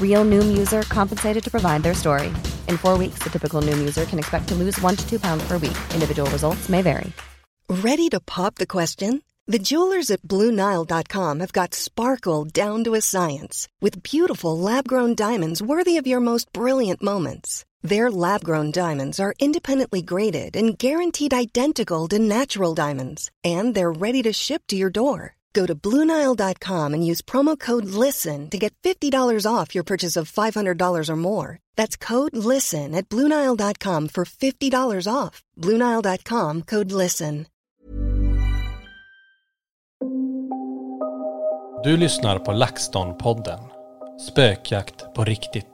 Real Noom user compensated to provide their story. In four weeks, the typical Noom user can expect to lose one to two pounds per week. Individual results may vary. Ready to pop the question? The jewelers at BlueNile.com have got sparkle down to a science with beautiful lab grown diamonds worthy of your most brilliant moments. Their lab grown diamonds are independently graded and guaranteed identical to natural diamonds, and they're ready to ship to your door. Go to BlueNile.com and use promo code LISTEN to get $50 off your purchase of $500 or more. That's code LISTEN at BlueNile.com for $50 off. BlueNile.com code LISTEN. Du lyssnar på LaxTon-podden. Spökjakt på riktigt.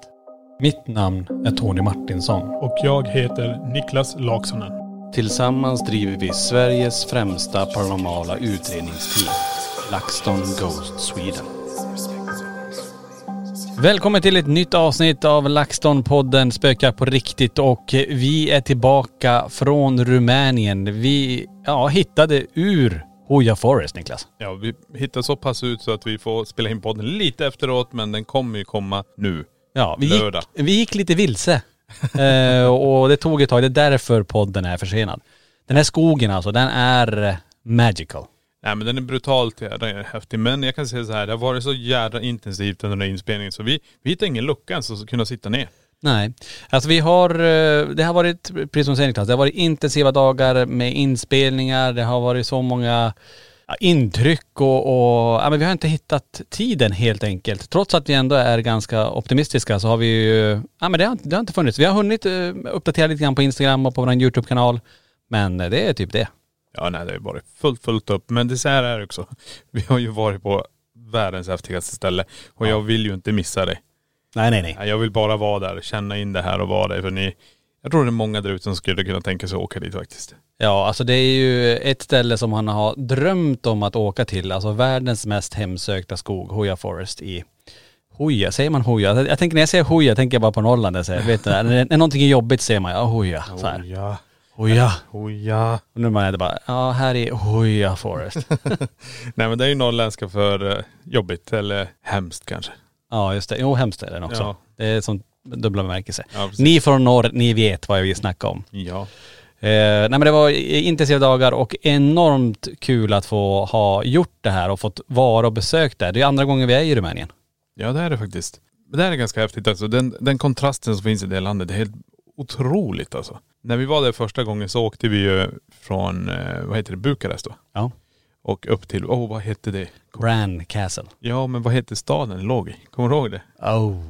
Mitt namn är Tony Martinsson. Och jag heter Niklas Laksonen. Tillsammans driver vi Sveriges främsta paranormala utredningsteam. LaxTon Ghost Sweden. Välkommen till ett nytt avsnitt av LaxTon-podden Spökjakt på riktigt och vi är tillbaka från Rumänien. Vi ja, hittade ur Hoja Forest, Niklas. Ja, vi hittade så pass ut så att vi får spela in podden lite efteråt men den kommer ju komma nu. Ja, vi gick, vi gick lite vilse. eh, och det tog ett tag. Det är därför podden är försenad. Den här skogen alltså, den är magical. Nej men den är brutalt jädra häftig. Men jag kan säga så här, det har varit så jädra intensivt under den här inspelningen så vi, vi hittade ingen lucka ens att kunna sitta ner. Nej. Alltså vi har, eh, det har varit, precis som du säger Niklas, det har varit intensiva dagar med inspelningar, det har varit så många ja, intryck och, och ja, men vi har inte hittat tiden helt enkelt. Trots att vi ändå är ganska optimistiska så har vi ju, ja men det har, inte- det har inte funnits. Vi har hunnit eh, uppdatera lite grann på Instagram och på vår YouTube-kanal. Men eh, det är typ det. Ja nej det har varit fullt fullt upp. Men det så här är det också. Vi har ju varit på världens häftigaste ställe och jag vill ju inte missa det. Nej nej nej. Jag vill bara vara där, känna in det här och vara där. För ni, jag tror det är många där ute som skulle kunna tänka sig att åka dit faktiskt. Ja, alltså det är ju ett ställe som han har drömt om att åka till. Alltså världens mest hemsökta skog, Hoya Forest i Hoja, säger man Hoja? Jag tänker när jag säger Hoja tänker jag bara på Norrland. Jag säger, vet du, när, när någonting är jobbigt säger man ja Hoja. Så här. ja. Hoja. Oh, ja. Och nu är man bara, ja här är Hoja Forest. Nej men det är ju norrländska för eh, jobbigt eller hemskt kanske. ja just det, jo hemskt är den också. Ja. Det är sånt dubbla bemärkelse. Ja, precis. ni från norr, ni vet vad jag vill snacka om. Ja. Eh, nej men det var intensiva dagar och enormt kul att få ha gjort det här och fått vara och besökt det. Det är andra gången vi är i Rumänien. Ja det är det faktiskt. Det här är ganska häftigt alltså. Den, den kontrasten som finns i det landet, det är helt otroligt alltså. När vi var där första gången så åkte vi ju från, eh, vad heter det, Bukarest då. Ja. Och upp till, åh vad hette det? Bran Castle. Ja men vad hette staden låg i? Kommer du ihåg det? Oh,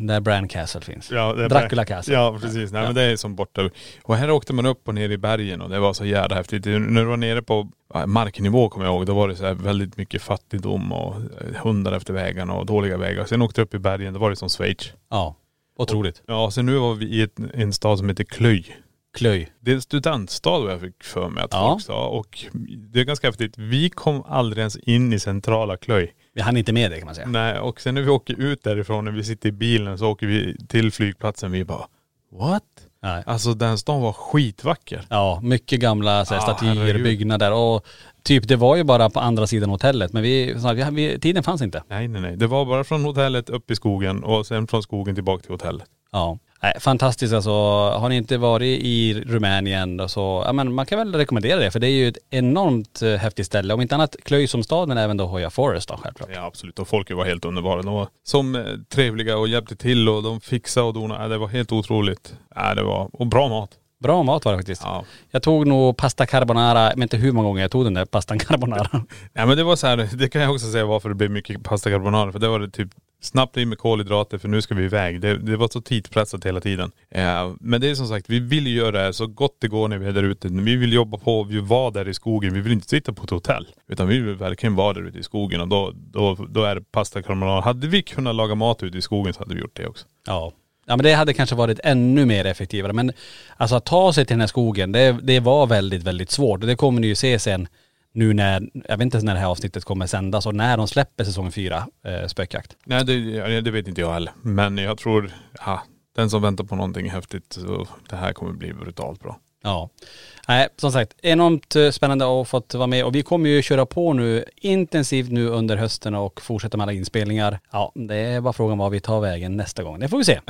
där Bran Castle finns. Ja, det är Dracula Castle. Ja precis, nej men det är som borta. Och här åkte man upp och ner i bergen och det var så jävla häftigt. När du var nere på ja, marknivå kommer jag ihåg, då var det så här väldigt mycket fattigdom och eh, hundar efter vägarna och dåliga vägar. Sen åkte jag upp i bergen, då var det som Schweiz. Ja, otroligt. Ja, sen nu var vi i ett, en stad som heter Klöj. Klöj. Det är en studentstad vad jag fick för mig att Ja. folk sa. Och det är ganska häftigt. Vi kom aldrig ens in i centrala Klöj. Vi hann inte med det kan man säga. Nej, och sen när vi åker ut därifrån, när vi sitter i bilen så åker vi till flygplatsen. Vi bara, what? Nej. Alltså den stan var skitvacker. Ja, mycket gamla så här, Ja, statyer, herregud. byggnader och typ det var ju bara på andra sidan hotellet men vi, så här, vi tiden fanns inte. Nej nej nej. Det var bara från hotellet upp i skogen och sen från skogen tillbaka till hotellet. Ja. Nej, fantastiskt alltså. Har ni inte varit i Rumänien då så, ja men man kan väl rekommendera det för det är ju ett enormt eh, häftigt ställe. Om inte annat Klöj som stad men även då Hoya Forest då självklart. Ja absolut och folket var helt underbara. De var som eh, trevliga och hjälpte till och de fixade och donade. Ja, det var helt otroligt. Ja, det var, och bra mat. Bra mat var det faktiskt. Ja. Jag tog nog pasta carbonara, men inte hur många gånger jag tog den där pastan carbonara. Ja men det var så här, det kan jag också säga varför det blev mycket pasta carbonara. För det var det typ snabbt in med kolhydrater för nu ska vi iväg. Det, det var så tidspressat hela tiden. Eh, men det är som sagt, vi vill ju göra det här så gott det går när vi är där ute. Vi vill jobba på, vi vill vara där i skogen. Vi vill inte sitta på ett hotell. Utan vi vill verkligen vara där ute i skogen och då, då, då är det pasta carbonara. Hade vi kunnat laga mat ute i skogen så hade vi gjort det också. Ja. Ja men det hade kanske varit ännu mer effektivare. Men alltså att ta sig till den här skogen, det, det var väldigt, väldigt svårt. Och det kommer ni ju se sen nu när, jag vet inte när det här avsnittet kommer sändas och när de släpper säsong fyra, eh, spökjakt. Nej det, ja, det vet inte jag heller. Men jag tror, ja, den som väntar på någonting häftigt så det här kommer bli brutalt bra. Ja. Nej, som sagt, enormt eh, spännande att fått vara med och vi kommer ju köra på nu intensivt nu under hösten och fortsätta med alla inspelningar. Ja, det är bara frågan var vi tar vägen nästa gång. Det får vi se.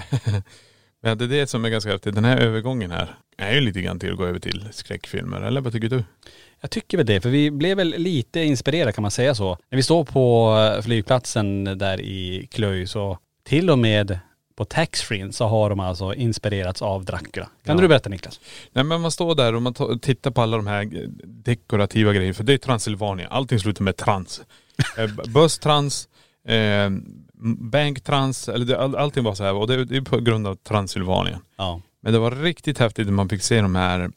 Men det är det som är ganska häftigt. Den här övergången här är ju lite grann till att gå över till skräckfilmer. Eller vad tycker du? Jag tycker väl det, för vi blev väl lite inspirerade kan man säga så. När vi står på eh, flygplatsen där i Klöj så till och med på taxfree så har de alltså inspirerats av Dracula. Kan Ja. du berätta Niklas? Nej men man står där och man tar- tittar på alla de här dekorativa grejerna. För det är Transylvanien. Allting slutar med trans. Eh, b- Busstrans, eh, banktrans, eller det, all, allting var så här. Och det, det är på grund av Transylvanien. Ja. Men det var riktigt häftigt när man fick se de här, eh,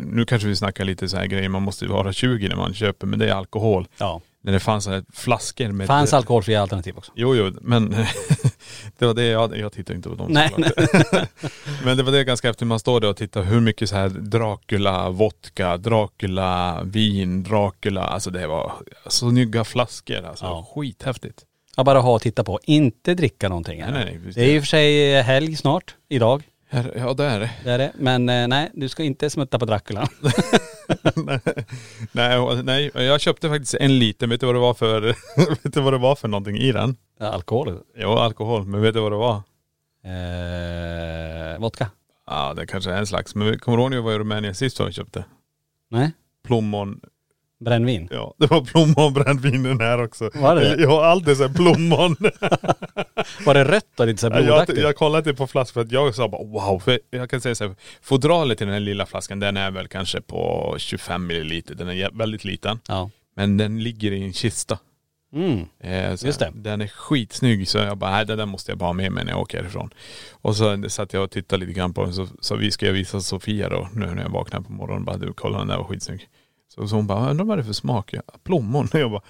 nu kanske vi snackar lite så här grejer, man måste ju vara 20 när man köper, men det är alkohol. Ja. När det fanns här flaskor med.. Fanns alkoholfria alternativ också? Jo, jo, men det var det jag, jag tittar inte på dem Nej, såklart. Men det var det ganska häftigt, man står där och tittar hur mycket så här Dracula vodka, Dracula vin, Dracula, alltså det var så snygga flaskor alltså. Ja. Skithäftigt. Ja, bara ha och titta på. Inte dricka någonting. Nej, nej, nej. Det är i och för sig helg snart, idag. Här- Ja det är det. Det är det. Men eh, nej, du ska inte smutta på Dracula. nej, nej, jag köpte faktiskt en liten, vet du vad det var för, vet du vad det var för någonting i den? Ja, Alkohol. Jo, alkohol, men vet du vad det var? Eh, vodka. Ja det kanske är en slags, men kommer du ihåg när vi var i Rumänien sist som vi köpte? Nej. Plommon, Brännvin. ja det var plommonbrännvin den här också. Var det det? Ja, allt är såhär plommon. Var det rött och lite så här jag, blodaktigt? jag kollade inte på flaskan för att jag sa bara wow, för jag kan säga såhär, fodralet i den här lilla flaskan den är väl kanske på 25 milliliter, den är väldigt liten. Ja. Men den ligger i en kista. Mm. Eh, Just det. Den är skitsnygg så jag bara, nej den där måste jag bara ha med mig när jag åker härifrån. Och så satt jag och tittade lite grann på den så, så vi ska jag visa Sofia då nu när jag vaknade på morgonen. Bara du kolla den där var skitsnygg. Så, så hon bara, undrar vad det är för smak? Ja, plommon. Och jag bara,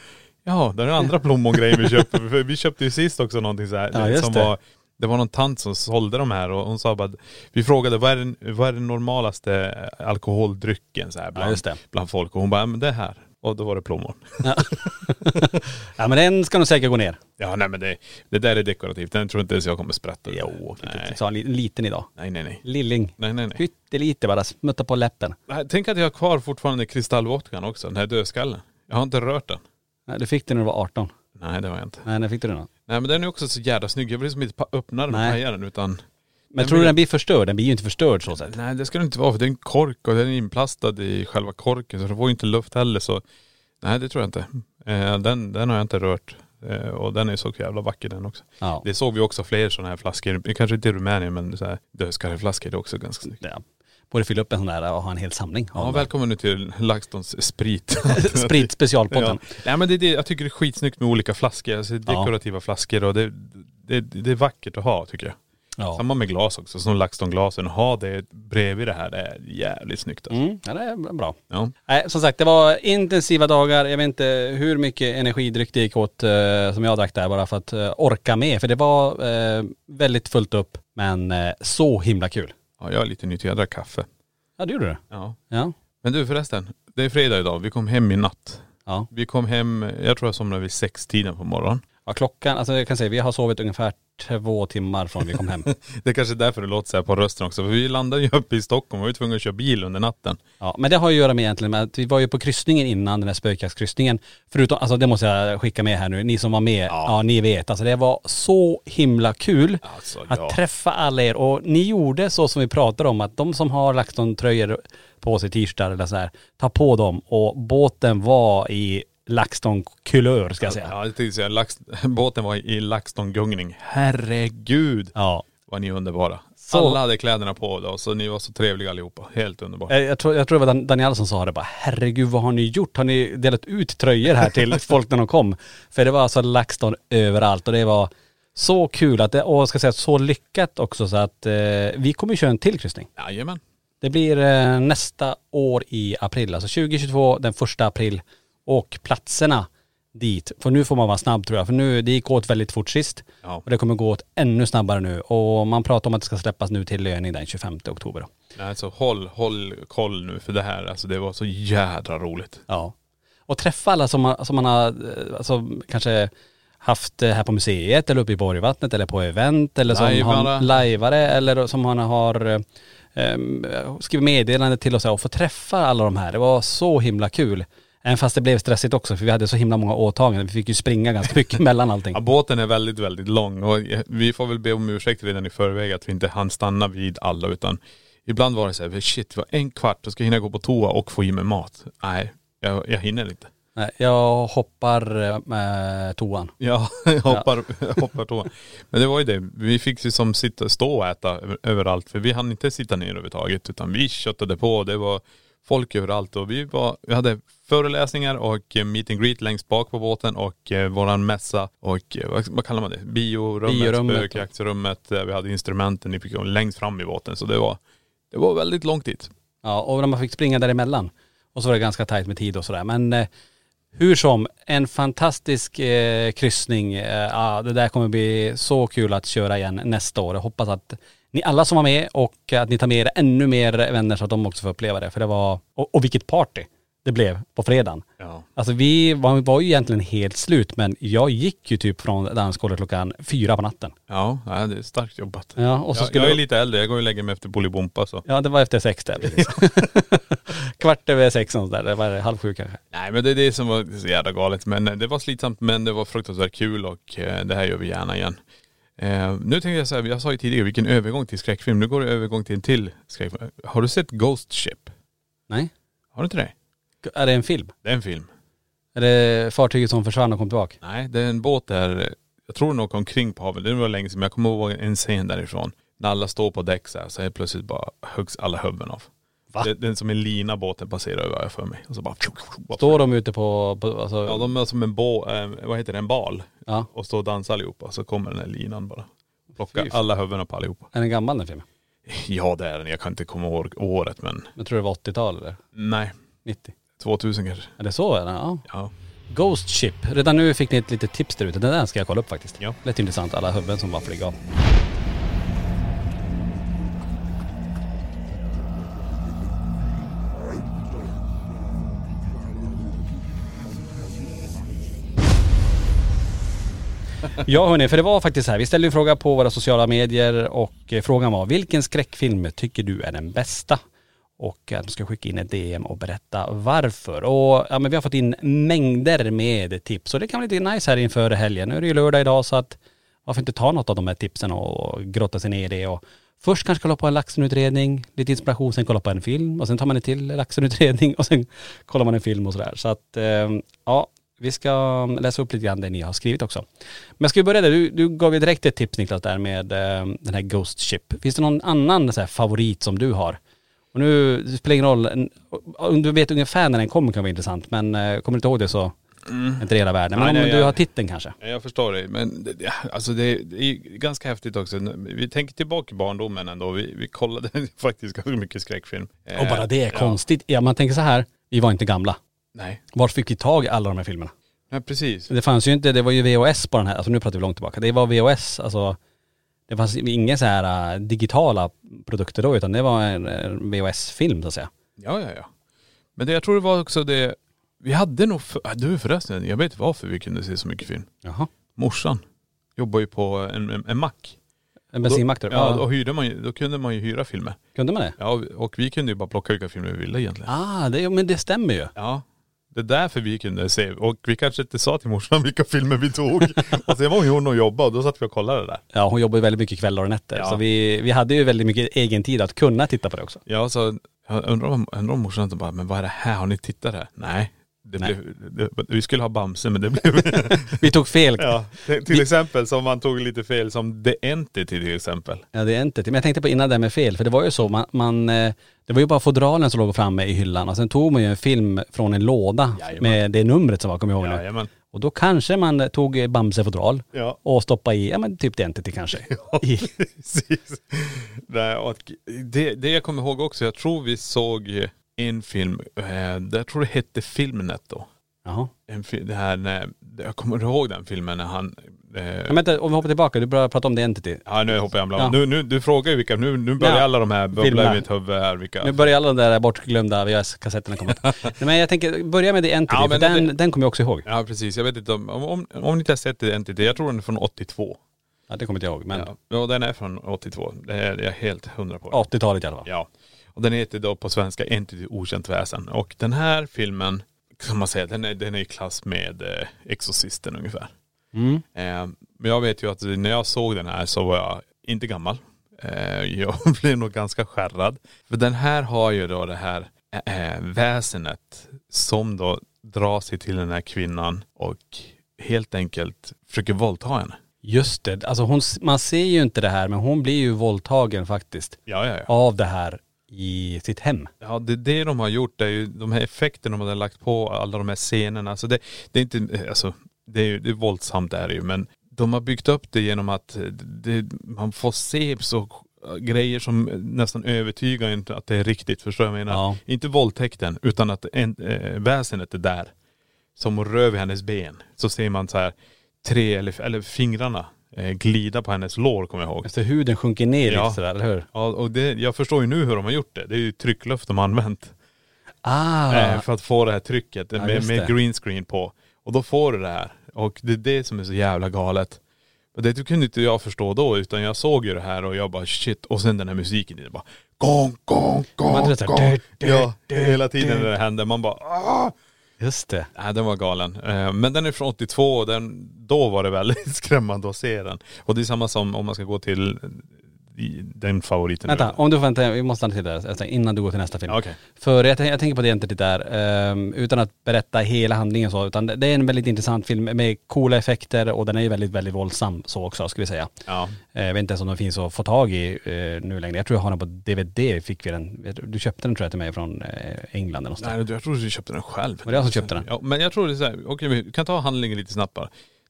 ja det är den andra plommongrejen vi köpte. För vi köpte ju sist också någonting så här. Ja, just som det. var det var någon tant som sålde de här och hon sa bara, vi frågade vad är den, vad är den normalaste alkoholdrycken så här bland, det. bland folk? Och hon bara, ja men det här. Och då var det plommon. Ja men den ska nog säkert gå ner. Ja nej men det, det där är dekorativt. Den tror inte ens jag kommer sprätta. Jo, nej. så en li- liten idag. nej nej nej. Lilling. Nej nej nej. Pyttelite bara, smutta på läppen. Nej, Tänk att jag har kvar fortfarande kristallvodkan också, den här dödskallen. Jag har inte rört den. Nej, Du fick den när du var 18. Nej det har jag inte. Nej, när fick du den då? Nej men den är också så jävla snygg. Jag vill liksom inte pa- öppna den och Nej. paja den utan.. Men tror du den blir förstörd? Den blir ju inte förstörd så sett. Nej det ska det inte vara för det är en kork och den är inplastad i själva korken så det får ju inte luft heller så.. Nej det tror jag inte. Eh, den, den har jag inte rört. Eh, och den är så jävla vacker den också. Ja. Det såg vi också fler sådana här flaskor. Kanske inte i Rumänien men så här dödskaleflaskor det är också ganska snyggt. ja. Borde fylla upp en sån där och ha en hel samling. Ja, välkommen nu till LaxTons sprit. Sprit specialpodden. Ja. Nej men det, det, jag tycker det är skitsnyggt med olika flaskor. Alltså dekorativa flaskor och det, det, det är vackert att ha tycker jag. Ja. Samma med glas också, som LaxTon-glasen. Ha det bredvid det här, det är jävligt snyggt alltså. Mm, ja det är bra. Ja. Nej, som sagt det var intensiva dagar. Jag vet inte hur mycket energidryck det gick åt eh, som jag drack där bara för att eh, orka med. För det var eh, väldigt fullt upp men eh, så himla kul. ja, jag är lite nyttig. Jag drack kaffe. Ja det gjorde du. Ja. Ja. Men du förresten, det är fredag idag. Vi kom hem i natt. Ja. Vi kom hem, jag tror jag somnade vid sex tiden på morgonen. Ja klockan, alltså jag kan säga vi har sovit ungefär två timmar från vi kom hem. Det är kanske därför det låter så här på rösten också. För vi landade ju uppe i Stockholm och var tvungna att köra bil under natten. Ja, men det har ju att göra med egentligen med att vi var ju på kryssningen innan den här spökjaktskryssningen. Förutom, alltså det måste jag skicka med här nu, ni som var med, ja, ni vet. Alltså det var så himla kul Alltså, att ja. träffa alla er. Och ni gjorde så som vi pratade om, att de som har LaxTon-tröjor på sig, t-shirtar eller så här, ta på dem. Och båten var i LaxTon-kulör ska jag säga. Ja, jag tänkte säga, Lax, båten var i LaxTon-gungning. Herregud Ja. vad ni är underbara. Så- Alla hade kläderna på då, så ni var så trevliga allihopa. Helt underbart. Eh, Jag tror, jag tror det var Dan- Daniel som sa det bara, herregud vad har ni gjort? Har ni delat ut tröjor här till folk när de kom? För det var alltså LaxTon överallt och det var så kul att det, och jag ska säga så lyckat också så att eh, vi kommer ju köra en till kryssning. Jajamän. Det blir eh, nästa år i april, alltså 2022 den första april. Och platserna dit, för nu får man vara snabb tror jag, för nu, det gick åt väldigt fort sist. Ja. Och det kommer gå åt ännu snabbare nu. Och man pratar om att det ska släppas nu till löning den 25 oktober. Då. Nej, så håll, håll koll nu för det här, alltså det var så jädra roligt. Ja. Och träffa alla som man, som man har, eh, alltså kanske haft eh, här på museet eller uppe i Borgvattnet eller på event eller som Lajvare. har lajvare eller som man har eh, em, skrivit meddelande till och så och få träffa alla de här. Det var så himla kul. Även fast det blev stressigt också för vi hade så himla många åtaganden. Vi fick ju springa ganska mycket mellan allting. Ja, båten är väldigt, väldigt lång och vi får väl be om ursäkt redan i förväg att vi inte hann stanna vid alla utan ibland var det så här, shit det var en kvart, då ska jag hinna gå på toa och få i mig mat. Nej, jag, jag hinner inte. Nej, Jag hoppar eh, med toan. Ja, jag hoppar, jag hoppar toa. Men det var ju det, vi fick ju som sitta, stå och äta över- överallt för vi hann inte sitta ner överhuvudtaget utan vi köttade på. Det var folk överallt och vi var, vi hade föreläsningar och eh, meet and greet längst bak på båten och eh, våran mässa och eh, vad, vad kallar man det? Biorummet, Biorummet. spökjaktsrummet, vi hade instrumenten fick längst fram i båten så det var, det var väldigt långt dit. Ja, och när man fick springa däremellan. Och så var det ganska tajt med tid och sådär. Men eh, hur som, en fantastisk eh, kryssning. Eh, ja, det där kommer bli så kul att köra igen nästa år. Jag hoppas att ni alla som var med och att ni tar med er ännu mer vänner så att de också får uppleva det. För det var, och, och vilket party det blev på fredagen. Ja. Alltså vi var, var ju egentligen helt slut men jag gick ju typ från dansgolvet klockan fyra på natten. Ja, det är starkt jobbat. Ja, och så jag, skulle jag är lite äldre, jag går och lägger mig efter Bolibompa så. Ja det var efter sex där. Kvart över sex där, det var halv sju kanske. Nej men det är det som var så jävla galet. Men det var slitsamt men det var fruktansvärt kul och eh, det här gör vi gärna igen. Eh, nu tänkte jag säga, jag sa ju tidigare vilken övergång till skräckfilm. Nu går det övergång till en till skräckfilm. Har du sett Ghost Ship? Nej? Har du inte det? Är det en film? Det är en film. Är det fartyget som försvann och kom tillbaka? Nej, det är en båt där, jag tror den åker omkring på havet. Det var länge sedan men jag kommer ihåg en scen därifrån. När alla står på däck så här, så helt plötsligt bara huggs alla huvuden av. Va? Det, det är som en lina båten passerar över för mig. Och så bara... Står de ute på, på alltså, Ja de är som en bå, eh, vad heter det, en bal. ja. och stå och dansa allihopa. Så kommer den här linan bara. Plocka Fy fan. alla huvudena på allihopa. Är den gammal den filmen? Ja det är den. Jag kan inte komma ihåg året men Jag tror det var 80-tal eller nej. 90. 2000 kanske. Är det så? Eller? Ja. Ja. Ghost Ship. Redan nu fick ni ett litet tips där ute. Den där ska jag kolla upp faktiskt. Ja. Lät intressant. Alla huvuden som bara flyger av. Ja hörni, för det var faktiskt så här. Vi ställde en fråga på våra sociala medier och eh, frågan var vilken skräckfilm tycker du är den bästa? Och att de ska skicka in ett DM och berätta varför. Och ja, men vi har fått in mängder med tips och det kan vara lite nice här inför helgen. Nu är det ju lördag idag så att varför inte ta något av de här tipsen och grotta sig ner i det och först kanske kolla på en laxenutredning, lite inspiration, sen kolla på en film och sen tar man en till laxenutredning och sen kollar man en film och sådär. Så att eh, ja, vi ska läsa upp lite grann det ni har skrivit också. Men ska vi börja där? Du, du gav ju direkt ett tips Niklas där med eh, den här Ghost Ship. Finns det någon annan så här, favorit som du har? Och nu, det spelar ingen roll, om du vet ungefär när den kommer kan vara intressant men eh, kommer du inte ihåg det så är inte hela världen. Men Nej, om nej, du har titeln kanske? Ja, Jag förstår det. Men det, alltså det, det är ganska häftigt också. Vi tänker tillbaka i barndomen ändå. Vi, vi kollade faktiskt ganska mycket skräckfilm. Och bara det är ja. konstigt. Ja man tänker så här, vi var inte gamla. Nej. Var fick vi tag i alla de här filmerna? Nej precis. Det fanns ju inte, det var ju VHS på den här, alltså nu pratar vi långt tillbaka. Det var VHS, alltså det fanns inga så här äh, digitala produkter då utan det var en, VHS-film så att säga. Ja, ja, ja. Men det, jag tror det var också det, vi hade nog, för, du förresten, jag vet varför vi kunde se så mycket film. Jaha. Morsan. jobbar ju på en, en, en mack. En bensinmack då, ja, då, hyrde man ju, då kunde man ju hyra filmer. Kunde man det? Ja, och- och vi kunde ju bara plocka vilka filmer vi ville egentligen. Ah, det, men det stämmer ju. Ja. Det är därför vi kunde se. Och vi kanske inte sa till morsan vilka filmer vi tog. och sen var hon och jobbade och då satt vi och kollade där. Ja, hon jobbar ju väldigt mycket kvällar och nätter. Ja. Så vi, vi hade ju väldigt mycket egen tid att kunna titta på det också. Ja, så jag undrar om, undrar om morsan inte bara, men vad är det här? Har ni tittat här? Nej. Det. Blev, det, vi skulle ha Bamse men det blev.. Vi tog fel. ja, till, till exempel som man tog lite fel som The Entity till exempel. Ja är inte Men jag tänkte på innan det med fel, för det var ju så, man, man eh, det var ju bara fodralen som låg framme i hyllan och sen tog man ju en film från en låda Jajamän. med det numret som var, kommer jag ihåg nu. Jajamän. Och då kanske man tog Bamse fodral Ja. och stoppade i, ja men typ Identity kanske. I, Precis. Nej, och det, det jag kommer ihåg också, jag tror vi såg en film, eh, jag tror det hette Filmnet då. jaha. En fi- det här när, jag kommer ihåg den filmen när han.. Eh, Men vänta, om vi hoppar tillbaka, du börjar prata om Identity. ja nu hoppar jag bland. Ja. Nu, nu, du frågar ju vilka, nu, nu börjar Ja. alla de här bubbla i mitt huvud här vilka. Nu börjar alla de där bortglömda VHS-kassetterna komma. Nej, men jag tänker, börja med The Entity, Ja, för men den, det- den kommer jag också ihåg. Ja precis, jag vet inte om, om, om, ni inte har sett det Entity, jag tror den är från 82. Ja, det kommer inte jag ihåg, men Ja, ja den är från 82. Det är jag helt hundra på. 80-talet i alla fall. Ja. Och den heter då på svenska Entity Okänt Väsen. Och den här filmen, kan man säga, den är, den är i klass med eh, Exorcisten ungefär. Mm. Eh, men jag vet ju att när jag såg den här så var jag inte gammal. Eh, jag blev nog ganska skärrad. För den här har ju då det här eh, väsenet som då drar sig till den här kvinnan och helt enkelt försöker våldta henne. Just det, alltså hon, man ser ju inte det här men hon blir ju våldtagen faktiskt. Ja, ja, ja. Av det här i sitt hem. Ja det, det de har gjort är ju de här effekterna de har lagt på alla de här scenerna. Alltså det, det är inte, alltså det är ju det är våldsamt är det ju men de har byggt upp det genom att det, man får se så grejer som nästan övertygar inte att det är riktigt. Förstår jag menar? Ja. Inte våldtäkten utan att en, äh, väsenet är där. Som rör vid hennes ben. Så ser man så här tre eller, eller fingrarna eh, glida på hennes lår kommer jag ihåg. Alltså huden sjunker ner Ja. lite sådär, eller hur? Ja, och det, jag förstår ju nu hur de har gjort det. Det är ju tryckluft de har använt. Ah, Eh, för att få det här trycket Ja, med, med green screen på. Och då får du det här. Och det är det som är så jävla galet. Och det kunde inte jag förstå då utan jag såg ju det här och jag bara shit. Och sen den här musiken, det bara gong, gong, gong, gong. Ja, hela tiden när det hände. Man bara ah! Just det. Nej den var galen. Eh, men den är från 82 och den, då var det väldigt skrämmande att se den. Och det är samma som om man ska gå till den favoriten. Vänta, nu. om du får vänta, vi måste stanna till där alltså, innan du går till nästa film. Okej. För jag, jag tänker på det Identity där, ehm, utan att berätta hela handlingen så, utan det det är en väldigt intressant film med coola effekter och den är ju väldigt, väldigt våldsam så också skulle vi säga. Ja. Eh, Jag vet inte ens om den finns att få tag i eh, nu längre. Jag tror jag har den på DVD, fick vi den. Du köpte den tror jag till mig från eh, England eller någonstans. Nej jag tror du köpte den själv. Var det jag som köpte den? Ja, men jag tror det är så här, okej vi kan ta handlingen lite snabbare.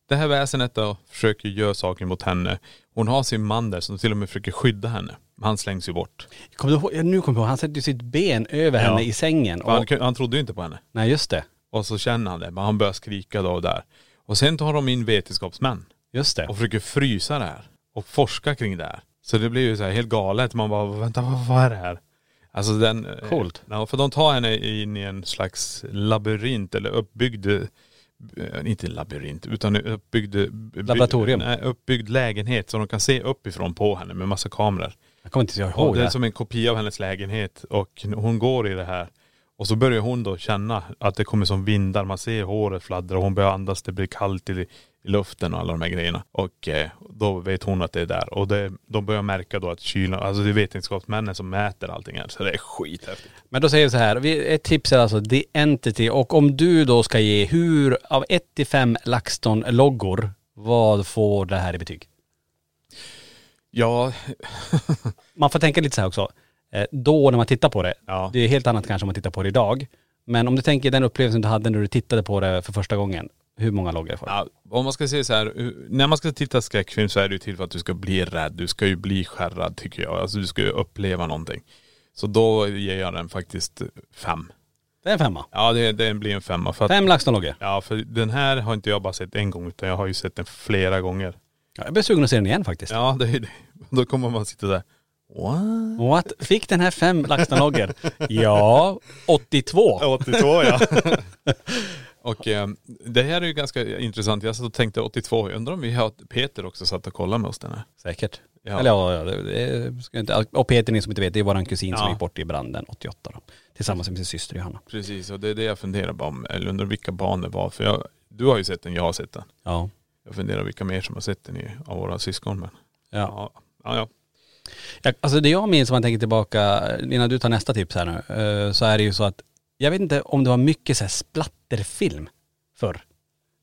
Det här väsenet då försöker göra saker mot henne. Hon har sin man där som till och med försöker skydda henne. Men han slängs ju bort. Kommer du ihåg, nu kommer jag ihåg, han sätter ju sitt ben över Ja. henne i sängen. För Han, Och, kun- han trodde ju inte på henne. nej just det, Och så känner han det, men han börjar skrika då och där. Och sen tar de in vetenskapsmän just det. och försöker frysa det här. Och forska kring det här. Så det blir ju så här helt galet. Man bara, vänta vad, vad är det här? Alltså den.. eh, Coolt. Ja, för de tar henne in i en slags labyrint eller uppbyggd, eh, inte labyrint utan uppbyggd.. by- Laboratorium. Nej, uppbyggd lägenhet så de kan se uppifrån på henne med massa kameror. Jag kommer inte ihåg Och det det. är som en kopia av hennes lägenhet och hon går i det här. Och så börjar hon då känna att det kommer som vindar, man ser håret fladdra och hon börjar andas, det blir kallt i, i luften och alla de här grejerna. Och eh, då vet hon att det är där. Och det, de börjar märka då att kylan, alltså det är vetenskapsmännen som mäter allting här. Så det är skithäftigt. Men då säger vi så här, vi, ett tips är alltså The Entity och om du då ska ge hur, av 1 till 5 LaxTon-loggor, vad får det här i betyg? Ja, Man får tänka lite så här också, eh, då när man tittar på det, Ja. det är helt annat kanske om man tittar på det idag. Men om du tänker den upplevelsen du hade när du tittade på det för första gången, hur många loggor får ja, om man ska säga så här, när man ska titta skräckfilm så är det ju till för att du ska bli rädd. Du ska ju bli skärrad tycker jag. Alltså du ska ju uppleva någonting. Så då ger jag den faktiskt fem. Det är en femma. Ja det, det blir en femma. För att, Fem LaxTon-loggor. Ja för den här har inte jag bara sett en gång utan jag har ju sett den flera gånger. Ja, jag blir sugen att se den igen faktiskt. Ja det är det. Då kommer man sitta där. What? What? Fick den här fem LaxTon-loggor? ja, 82. 82 ja. Och eh, det här är ju ganska intressant. Jag satt och tänkte 82, jag undrar om vi har Peter också satt och kollat med oss den här. Säkert. Ja. Eller ja, ja det, det ska jag inte, och Peter, ni som inte vet, det är våran kusin som Ja. gick bort i branden 88 då. Tillsammans med sin syster Johanna. Precis, och det är det jag funderar på om, eller undrar vilka barn det var. För jag, du har ju sett den, jag har sett den. Ja. Jag funderar vilka mer som har sett den i, av våra syskon. Men Ja. ja, ja. ja. Alltså det jag minns om man tänker tillbaka, innan du tar nästa tips här nu, eh, så är det ju så att, jag vet inte om det var mycket så här splatterfilm förr.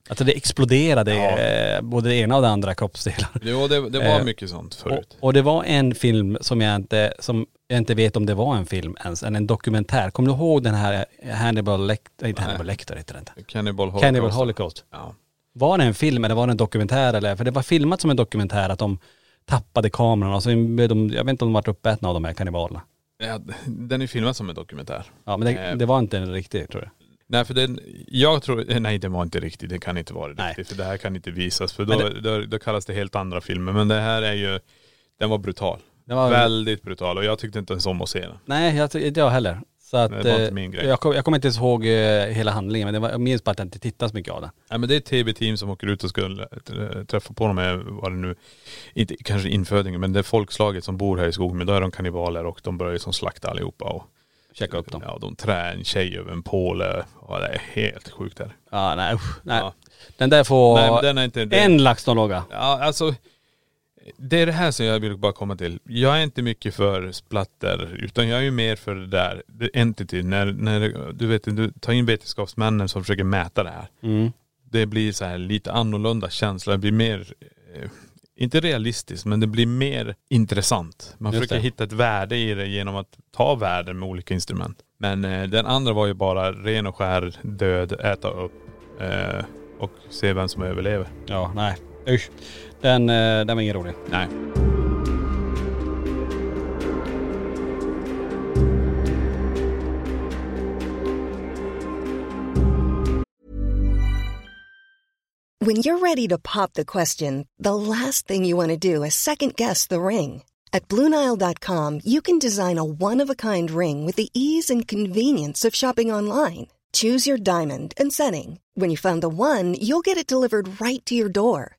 Alltså det exploderade eh, både det ena och det andra kroppsdelar. Jo, det, det var Eh, mycket sånt förut. Och, och det var en film som jag inte, som jag inte vet om det var en film ens, en, en dokumentär. Kommer du ihåg den här Hannibal Lecter, inte Hannibal Lecter heter den inte. Cannibal Holocaust. Cannibal Holocaust. Ja. Var det en film eller var det en dokumentär eller? För det var filmat som en dokumentär att de tappade kameran och så de, jag vet inte om de vart uppätna av de här kannibalerna. Ja. Den är filmad som en dokumentär. Ja men det, Eh. det var inte en riktig tror jag. Nej för den, jag tror, nej det var inte riktigt, det kan inte vara Nej. riktigt. För det här kan inte visas för då, då, då kallas det helt andra filmer. Men det här är ju, den var brutal. Det var, Väldigt brutal och jag tyckte inte ens om att se den. Nej jag, inte jag heller. Så att, Nej, det var inte eh, min grej. Jag, kom, jag kommer inte ens ihåg eh, hela handlingen men det var, jag minns bara att jag inte tittade så mycket av den. Nej men det är ett tv-team som åker ut och ska äh, träffa på de här, vad det nu, inte kanske infödingen men det är folkslaget som bor här i skogen. Men då är de kannibaler och de börjar ju som slakta allihopa och Checka upp dem. Ja, de trär en tjej över en påle. Och det är helt sjukt där. Ja nej usch, nej. Ja. Den där får Nej den är inte... En LaxTon-logga. Ja alltså, det är det här som jag vill bara komma till. Jag är inte mycket för splatter utan jag är ju mer för det där, the entity, när, när du vet, du tar in vetenskapsmännen som försöker mäta det här. Mm. Det blir så här lite annorlunda känsla, det blir mer, eh, inte realistiskt men det blir mer intressant. Man Just försöker det. hitta ett värde i det genom att ta värden med olika instrument. Men eh, den andra var ju bara ren och skär död, äta upp eh, och se vem som överlever. Ja nej usch. Den, eh, den var ingen rolig. Nej. When you're ready to pop the question, the last thing you want to do is second guess the ring. At Bluenile.com, you can design a one of a kind ring with the ease and convenience of shopping online. Choose your diamond and setting. When you find the one, you'll get it delivered right to your door.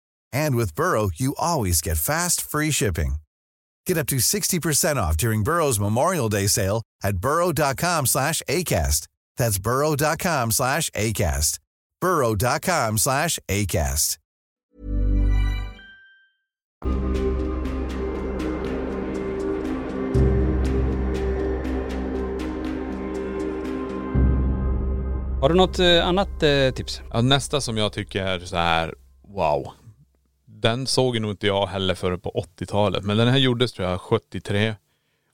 And with Burrow, you always get fast, free shipping. Get up to 60% off during Burrow's Memorial Day sale at burrow.com slash ACAST. That's burrow.com slash ACAST. burrow.com slash ACAST. Har du något eh, annat eh, tips? Ja, nästa som jag tycker är så här, wow. Den såg nog inte jag heller före på 80-talet. Men den här gjordes tror jag 73.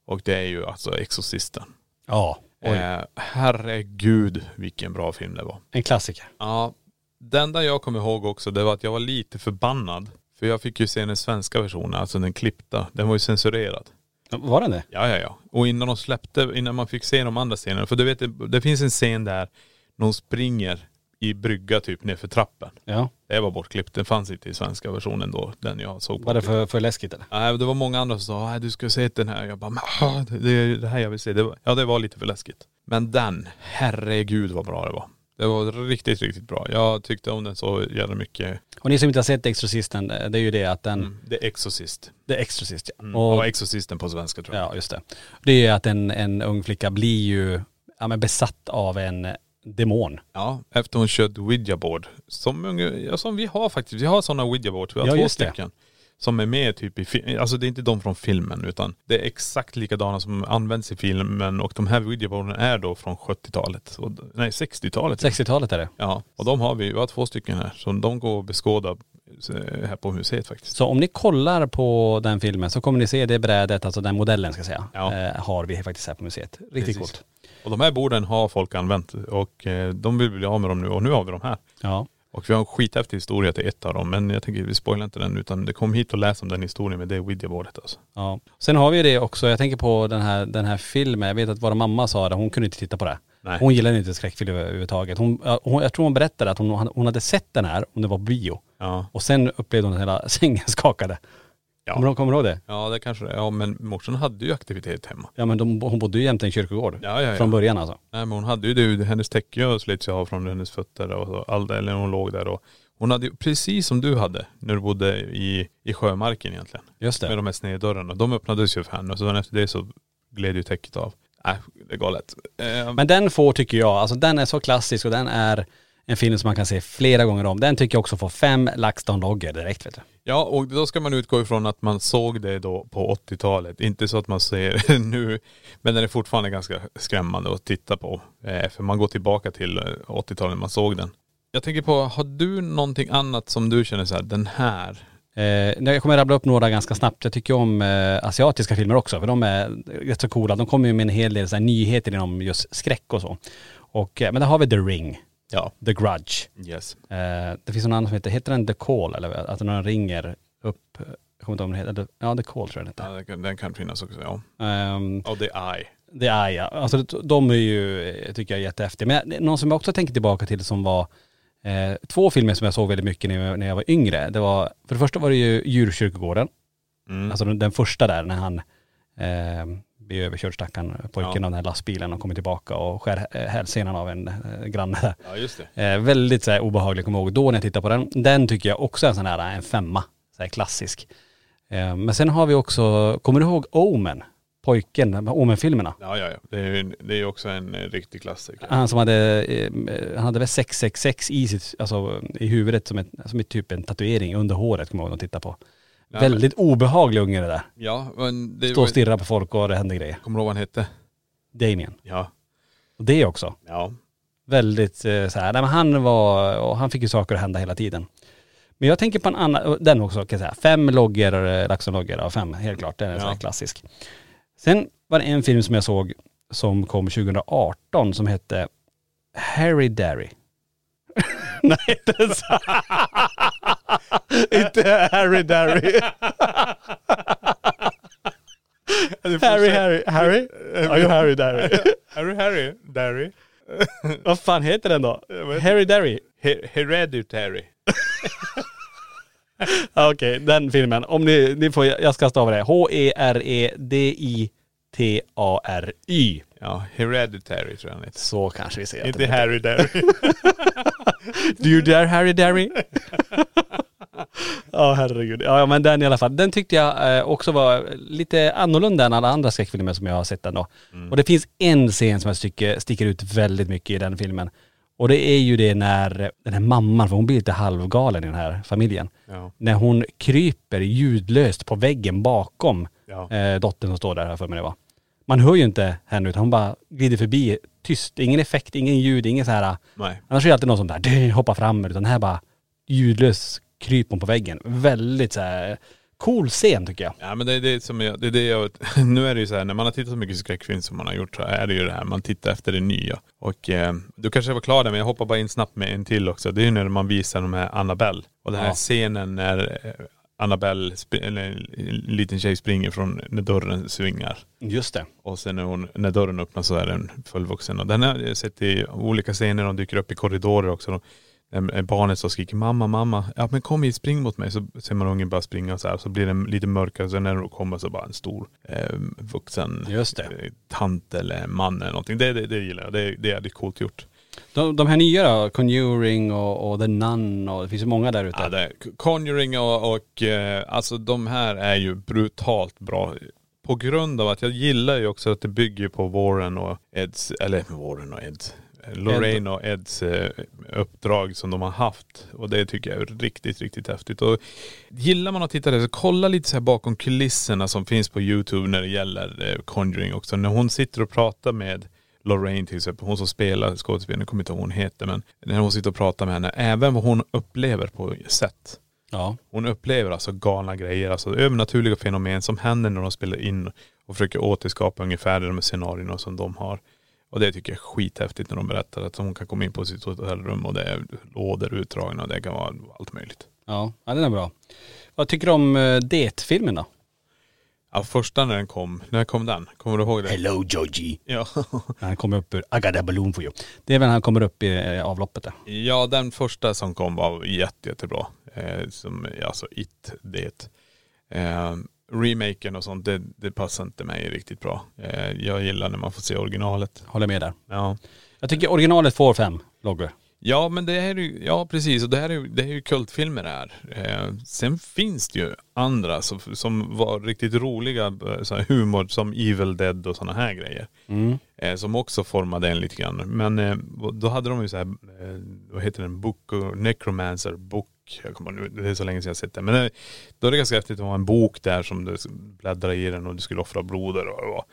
Och det är ju alltså Exorcisten. Ja. Eh, herregud vilken bra film det var. En klassiker. Ja, det enda jag kommer ihåg också det var att jag var lite förbannad. För jag fick ju se den svenska versionen, alltså den klippta. Den var ju censurerad. Var den det? Ja, ja, ja. Och innan de släppte, innan man fick se de andra scenerna. För du vet, det, det finns en scen där någon springer i brygga typ nerför trappen. Ja. Det var bortklippt. Den fanns inte i svenska versionen då, den jag såg på. Var det för, för läskigt eller? Nej, det var många andra som sa, "Nej, du ska se den här. Jag bara, "Men, det, det är det här jag vill se. Det var, ja, det var lite för läskigt. Men den, herregud vad bra det var. Det var riktigt, riktigt bra. Jag tyckte om den så jävla mycket. Och ni som inte har sett Exorcisten, eh, det är ju det att den, Mm. Det är Exorcist. det är Exorcist ja. Mm. Och, Och Exorcisten på svenska tror jag. ja just det. Det är ju att en, en ung flicka blir ju ja, men besatt av en demon. Ja, efter hon kört Ouija board. Som, ja, som vi har faktiskt. Vi har sådana Ouija boards. Vi har Ja, två just det. stycken. Som är med typ i Alltså det är inte de från filmen utan det är exakt likadana som används i filmen och de här Ouija boarden är då från 70-talet. Och- Nej 60-talet. 60-talet är det. Ja, och de har vi. Vi har två stycken här. Så de går att beskåda eh, här på museet faktiskt. Så om ni kollar på den filmen så kommer ni se det brädet, alltså den modellen ska jag säga, Ja. eh, har vi faktiskt här på museet. Riktigt Precis. coolt. Och de här borden har folk använt och eh, de vill bli av med dem nu och nu har vi dem här. Ja. Och vi har en skithäftig historia till ett av dem men jag tänker vi spoilar inte den utan det kom hit och läs om den historien med det Ouija-bordet alltså. Ja. Sen har vi ju det också, jag tänker på den här, den här filmen, jag vet att vår mamma sa det, hon kunde inte titta på det. Nej. Hon gillade inte skräckfilm överhuvudtaget. Hon, hon, jag tror hon berättade att hon, hon hade sett den här, om det var bio. Ja. Och sen upplevde hon att hela sängen skakade. Ja. Kommer, du, kommer du ihåg det? Ja det kanske det Ja men morsan hade ju aktivitet hemma. Ja men de, hon bodde ju jämte en kyrkogård. Ja, ja, ja. Från början alltså. Nej men hon hade ju det, hennes täcke slits ju av från hennes fötter och så, all, eller hon låg där och hon hade ju, precis som du hade när du bodde i, i sjömarken egentligen. Just det. Med de här sneddörrarna. De öppnades ju för henne och så efter det så gled ju täcket av. Nej det är galet. Eh, Men den får tycker jag, alltså den är så klassisk och den är en film som man kan se flera gånger om. Den tycker jag också får fem LaxTon-loggor direkt vet du. Ja och då ska man utgå ifrån att man såg det då på 80-talet. Inte så att man ser det nu. Men den är fortfarande ganska skrämmande att titta på. Eh, för man går tillbaka till eh, 80-talet när man såg den. Jag tänker på, har du någonting annat som du känner så här, den här? Eh, jag kommer rabbla upp några ganska snabbt. Jag tycker om eh, asiatiska filmer också för de är rätt så coola. De kommer ju med en hel del så nyheter inom just skräck och så. Och, eh, men där har vi The Ring, Ja. The Grudge. Yes. Eh, det finns någon annan som heter, heter den The Call eller att den ringer upp, jag kommer inte ihåg om den heter, ja The Call tror jag den heter. Ja, den, kan, finnas också ja. Ehm, Och The Eye. Det är ja. Alltså de är ju, eh, tycker jag, jättehäftiga. Men någon som jag också tänker tillbaka till som var eh, två filmer som jag såg väldigt mycket när jag, när jag var yngre. Det var, för det första var det ju Djurkyrkogården. Mm. Alltså den, den första där när han eh, blir överkörd stackaren pojken Ja. av den här lastbilen och kommer tillbaka och skär eh, hälsenan av en eh, granne där. Ja just det. Eh, väldigt så här, obehaglig, kommer ihåg då när jag tittade på den. Den tycker jag också är en sån här, en femma. Så här, klassisk. Eh, men sen har vi också, kommer du ihåg Omen? Pojken, Omen-filmerna. Ja ja ja. Det är ju det är också en eh, riktig klassiker. Han som hade, eh, han hade väl 666 i sitt, alltså i huvudet som, ett, som ett typ en tatuering under håret kommer jag ihåg att titta på. Ja, Väldigt obehaglig unge det där. Ja men det Stå och stirra på folk och det händer grejer. Kommer du ihåg vad han hette? Damien. Ja. Och det också. Ja. Väldigt eh, så här, nej men han var, och han fick ju saker att hända hela tiden. Men jag tänker på en annan, den också kan jag säga. Fem loggor, eh, Laxon-loggor av fem, helt klart. Den är en sån här Ja. klassisk. Sen var det en film som jag såg som kom 2018 som hette Harry Derry. Nej, inte så. inte Harry Derry. Harry, Harry, Harry? Are you Harry Derry? Harry Harry, Derry. Vad fan heter den då? Harry Derry? He- Hereditary. Ja, Okej, den filmen. Om ni, ni får, jag ska stava det. H-E-R-E-D-I-T-A-R-Y. Ja, Hereditary tror jag heter. Så kanske vi ser. att Inte Harry Derry. Do you dare Harry Derry? Ja herregud. Ja men den i alla fall. Den tyckte jag eh, också var lite annorlunda än alla andra skräckfilmer som jag har sett ändå. Och det finns en scen som jag tycker sticker ut väldigt mycket i den filmen. Och det är ju det när den här mamman, för hon blir lite halvgalen i den här familjen. Ja. När hon kryper ljudlöst på väggen bakom Ja. eh, dottern som står där, för mig det var. Man hör ju inte henne utan hon bara glider förbi tyst. Ingen effekt, ingen ljud, ingen så här Nej. Annars är det alltid någon som där hoppar fram utan den här bara ljudlös kryper hon på väggen. Väldigt så här cool scen tycker jag. Ja men det är det som jag, det är det jag, nu är det ju så här när man har tittat så mycket skräckfilm som man har gjort så är det ju det här, man tittar efter det nya. Och eh, du kanske var klar där men jag hoppar bara in snabbt med en till också. Det är ju när man visar de här Annabelle. Och den här Ja. scenen när eh, Annabelle, eller en liten tjej springer från när dörren svingar. Just det. Och sen när, hon, när dörren öppnas så är den fullvuxen. Och den har jag sett i olika scener, de dyker upp i korridorer också. De, barnet så skriker mamma, mamma, ja men kom hit, spring mot mig. Så ser man ungen bara springa så här, så blir den lite mörkare. Så när den kommer så bara en stor eh, vuxen Just det. eh, tant eller man eller någonting. Det, det, det gillar jag, det, det är jävligt coolt gjort. De, de här nya då, Conjuring och, och The Nun och det finns ju många där ute. Ja, det Conjuring och, och eh, alltså de här är ju brutalt bra. På grund av att jag gillar ju också att det bygger på Warren och Eds, eller Warren och Eds, Lorraine och Eds eh, uppdrag som de har haft. Och det tycker jag är riktigt, riktigt häftigt. Och gillar man att titta där så kolla lite så här bakom kulisserna som finns på YouTube när det gäller eh, Conjuring också. När hon sitter och pratar med Lorraine till exempel, hon som spelar skådespelaren, jag kommer inte ihåg vad hon heter men när hon sitter och pratar med henne, även vad hon upplever på set. Ja. Hon upplever alltså galna grejer, alltså övernaturliga fenomen som händer när de spelar in och försöker återskapa ungefär de scenarierna som de har. Och det tycker jag är skithäftigt när de berättar att hon kan komma in på sitt hotellrum och det är lådor utdragna och det kan vara allt möjligt. Ja, ja den är bra. Vad tycker du om uh, Det-filmen då? Ja första när den kom, när kom den? Kommer du ihåg det? Hello Georgie. Ja. När han kommer upp ur I got a balloon for you. Det är väl när han kommer upp i eh, avloppet där. Ja den första som kom var jätte, jättebra. Eh, som, alltså It, det. Eh, remaken och sånt, det, det passar inte mig riktigt bra. Eh, jag gillar när man får se originalet. Håller med där. Ja. Jag tycker originalet får fem loggor. Ja men det här är ju, ja precis och det här är det är ju kultfilmer det här. Eh, sen finns det ju andra som, som var riktigt roliga, eh, så här humor som Evil Dead och sådana här grejer. Mm. Eh, som också formade en lite grann. Men eh, då hade de ju så här, eh, vad heter den, Book, Necromancer Book. Jag kommer, nu, det är så länge sedan jag sett det. Men eh, då är det ganska häftigt att ha en bok där som du bläddrar i den och du skulle offra blod eller vad det var.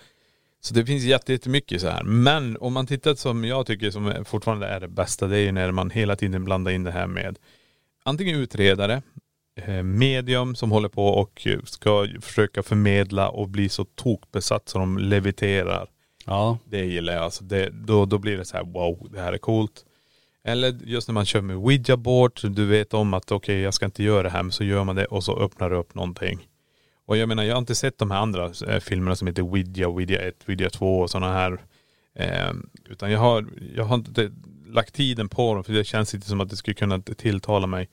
Så det finns jätte- jättemycket så här. Men om man tittar som jag tycker som fortfarande är det bästa, det är ju när man hela tiden blandar in det här med antingen utredare, eh, medium som håller på och eh, ska försöka förmedla och bli så tokbesatt så de leviterar. Ja. Det gillar jag. Alltså det, då, då blir det så här wow, det här är coolt. Eller just när man kör med Ouija board, du vet om att okej jag ska inte göra det här men så gör man det och så öppnar det upp någonting. Och jag menar jag har inte sett de här andra eh, filmerna som heter Ouija, Ouija 1, Ouija 2 och sådana här. Eh, utan jag har, jag har inte lagt tiden på dem för det känns inte som att det skulle kunna tilltala mig.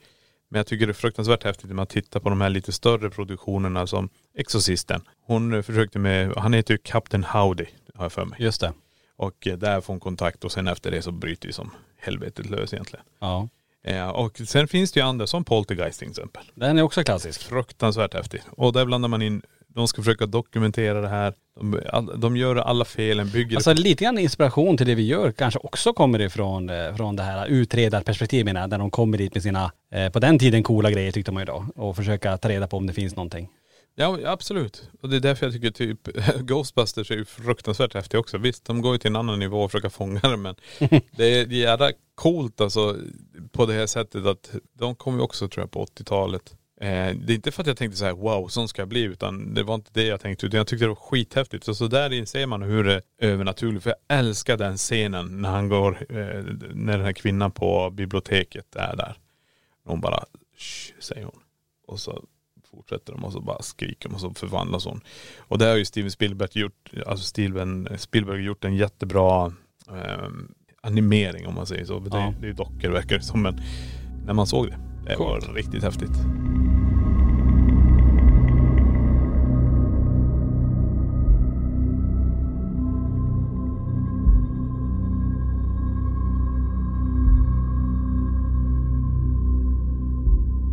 Men jag tycker det är fruktansvärt häftigt när man tittar på de här lite större produktionerna som Exorcisten. Hon eh, försökte med, han heter ju Captain Howdy har jag för mig. Just det. Och eh, där får hon kontakt och sen efter det så bryter ju som helvetet lös egentligen. Ja. Eh, och sen finns det ju andra som Poltergeist till exempel. Den är också klassisk. Fruktansvärt häftig. Och där blandar man in, de ska försöka dokumentera det här. De, all, de gör alla felen, bygger Alltså lite grann inspiration till det vi gör kanske också kommer ifrån eh, från det här utredarperspektivet där de kommer dit med sina, eh, på den tiden coola grejer tyckte man ju då. Och försöka ta reda på om det finns någonting. Ja absolut. Och det är därför jag tycker typ Ghostbusters är ju fruktansvärt häftig också. Visst, de går ju till en annan nivå och försöker fånga det men det är jävla coolt alltså på det här sättet att de kom ju också tror jag på 80-talet. Eh, det är inte för att jag tänkte så här: wow, sån ska jag bli utan det var inte det jag tänkte utan jag tyckte det var skithäftigt. Och så där inser man hur det är övernaturligt. För jag älskar den scenen när han går, eh, när den här kvinnan på biblioteket är där. Hon bara, Shh, säger hon. Och så fortsätter de och så bara skriker de och så förvandlas hon. Och det har ju Steven Spielberg gjort, alltså Steven Spielberg gjort en jättebra eh, animering om man säger så. Det, Ja. det är ju dockor verkar det som men när man såg det, det Coolt. var riktigt häftigt.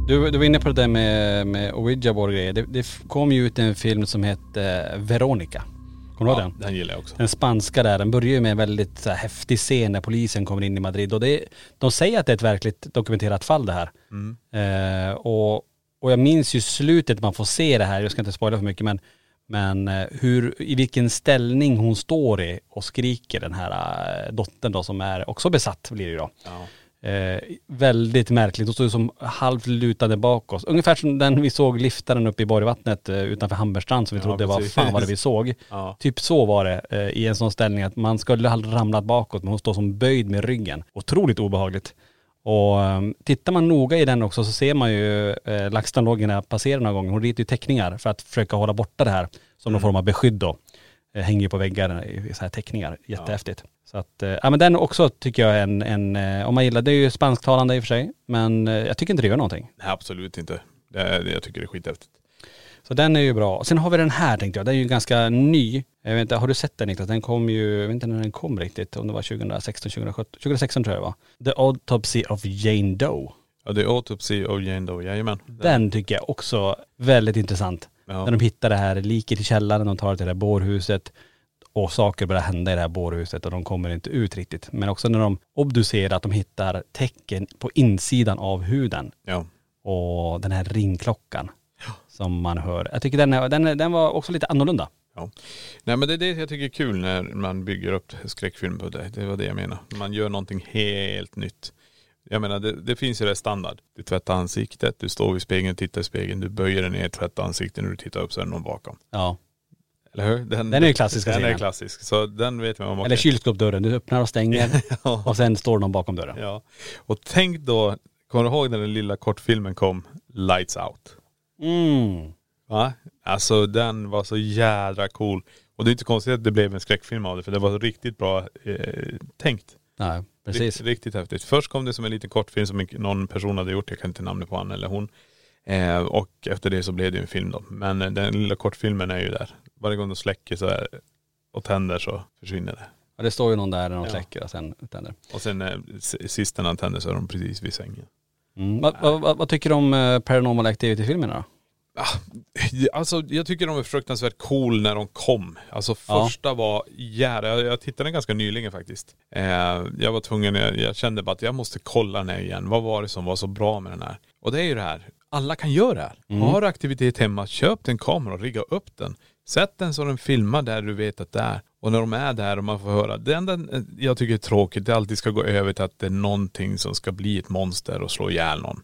Du, du var inne på det där med, med Ouija board grejer. Det, det kom ju ut en film som hette Veronica. Kommer du ihåg den? den gillar jag också. Den spanska där, den börjar ju med en väldigt så här, häftig scen när polisen kommer in i Madrid och det, de säger att det är ett verkligt dokumenterat fall det här. Mm. Eh, och, och jag minns ju slutet man får se det här, jag ska inte spoila för mycket men, men eh, hur, i vilken ställning hon står i och skriker den här eh, dottern då som är också besatt blir det ju då. Ja. Eh, väldigt märkligt, hon står ju som halvt lutande bakåt. Ungefär som den vi såg liftaren uppe i Borgvattnet eh, utanför Hamberstrand som vi Ja, trodde var precis. fan vad det vi såg. Ja. Typ så var det eh, i en sån ställning att man skulle ha ramlat bakåt men hon står som böjd med ryggen. Otroligt obehagligt. Och eh, tittar man noga i den också så ser man ju eh, LaxTon-loggen passerar några gånger. Hon ritar ju teckningar för att försöka hålla borta det här som någon form av beskydd då. Eh, hänger ju på väggar i så här teckningar. Jättehäftigt. Så att, eh, ja men den också tycker jag är en, en eh, om man gillar, det är ju spansktalande i och för sig. Men jag tycker inte det gör någonting. Nej absolut inte. Det, är- jag tycker det är skithäftigt. Så den är ju bra. Sen har vi den här tänkte jag, den är ju ganska ny. Jag vet inte, har du sett den Niklas? Den kom ju, jag vet inte när den kom riktigt, om det var 2016, 2017, 2016 tror jag det var. The Autopsy of Jane Doe. Ja det är Autopsy of Jane Doe, jajamän. Den tycker jag också väldigt intressant. Ja. När de hittar det här liket i källaren, de tar det till det här bårhuset och saker börjar hända i det här bårhuset och de kommer inte ut riktigt. Men också när de obducerar, att de hittar tecken på insidan av huden Ja. och den här ringklockan som man hör. Jag tycker den, den, den var också lite annorlunda. Ja. Nej men det är det jag tycker är kul när man bygger upp skräckfilm på det. Det var det jag menar. Man gör någonting helt nytt. Jag menar det, det finns ju det standard. Du tvättar ansiktet, du står vid spegeln, tittar i spegeln, du böjer dig ner, tvättar ansiktet när du tittar upp så är det någon bakom. Ja. Eller hur? Den, Den är ju klassiska Den är klassisk. Så den vet man om. Eller kylskåpsdörren, du öppnar och stänger Ja. och sen står någon bakom dörren. Ja. Och tänk då, kommer du ihåg när den lilla kortfilmen kom? Lights Out. Mm. Va? Alltså den var så jädra cool. Och det är inte konstigt att det blev en skräckfilm av det för det var riktigt bra eh, tänkt. Nej, precis. Riktigt, häftigt. Först kom det som en liten kortfilm som någon person hade gjort, jag kan inte namnet på han eller hon. Eh, och efter det så blev det ju en film då. Men eh, den lilla kortfilmen är ju där. Varje gång de släcker så är, och tänder så försvinner det. Ja, det står ju någon där när de Ja. släcker och sen tänder. Och sen eh, sist när han tänder så är de precis vid sängen. Mm. Vad, vad, vad, vad tycker du om eh, Paranormal Activity-filmerna då? Alltså jag tycker de är fruktansvärt cool när de kom. Alltså Ja. första var jävla, jag, jag tittade ganska nyligen faktiskt. Eh, jag var tvungen, jag, jag kände bara att jag måste kolla den här igen. Vad var det som var så bra med den här? Och det är ju det här, alla kan göra det här. Har du aktivitet hemma, köp en kamera och rigga upp den. Sätt den så den filmar där du vet att det är. Och när de är där och man får höra, det enda jag tycker är tråkigt, det alltid ska gå över till att det är någonting som ska bli ett monster och slå ihjäl någon.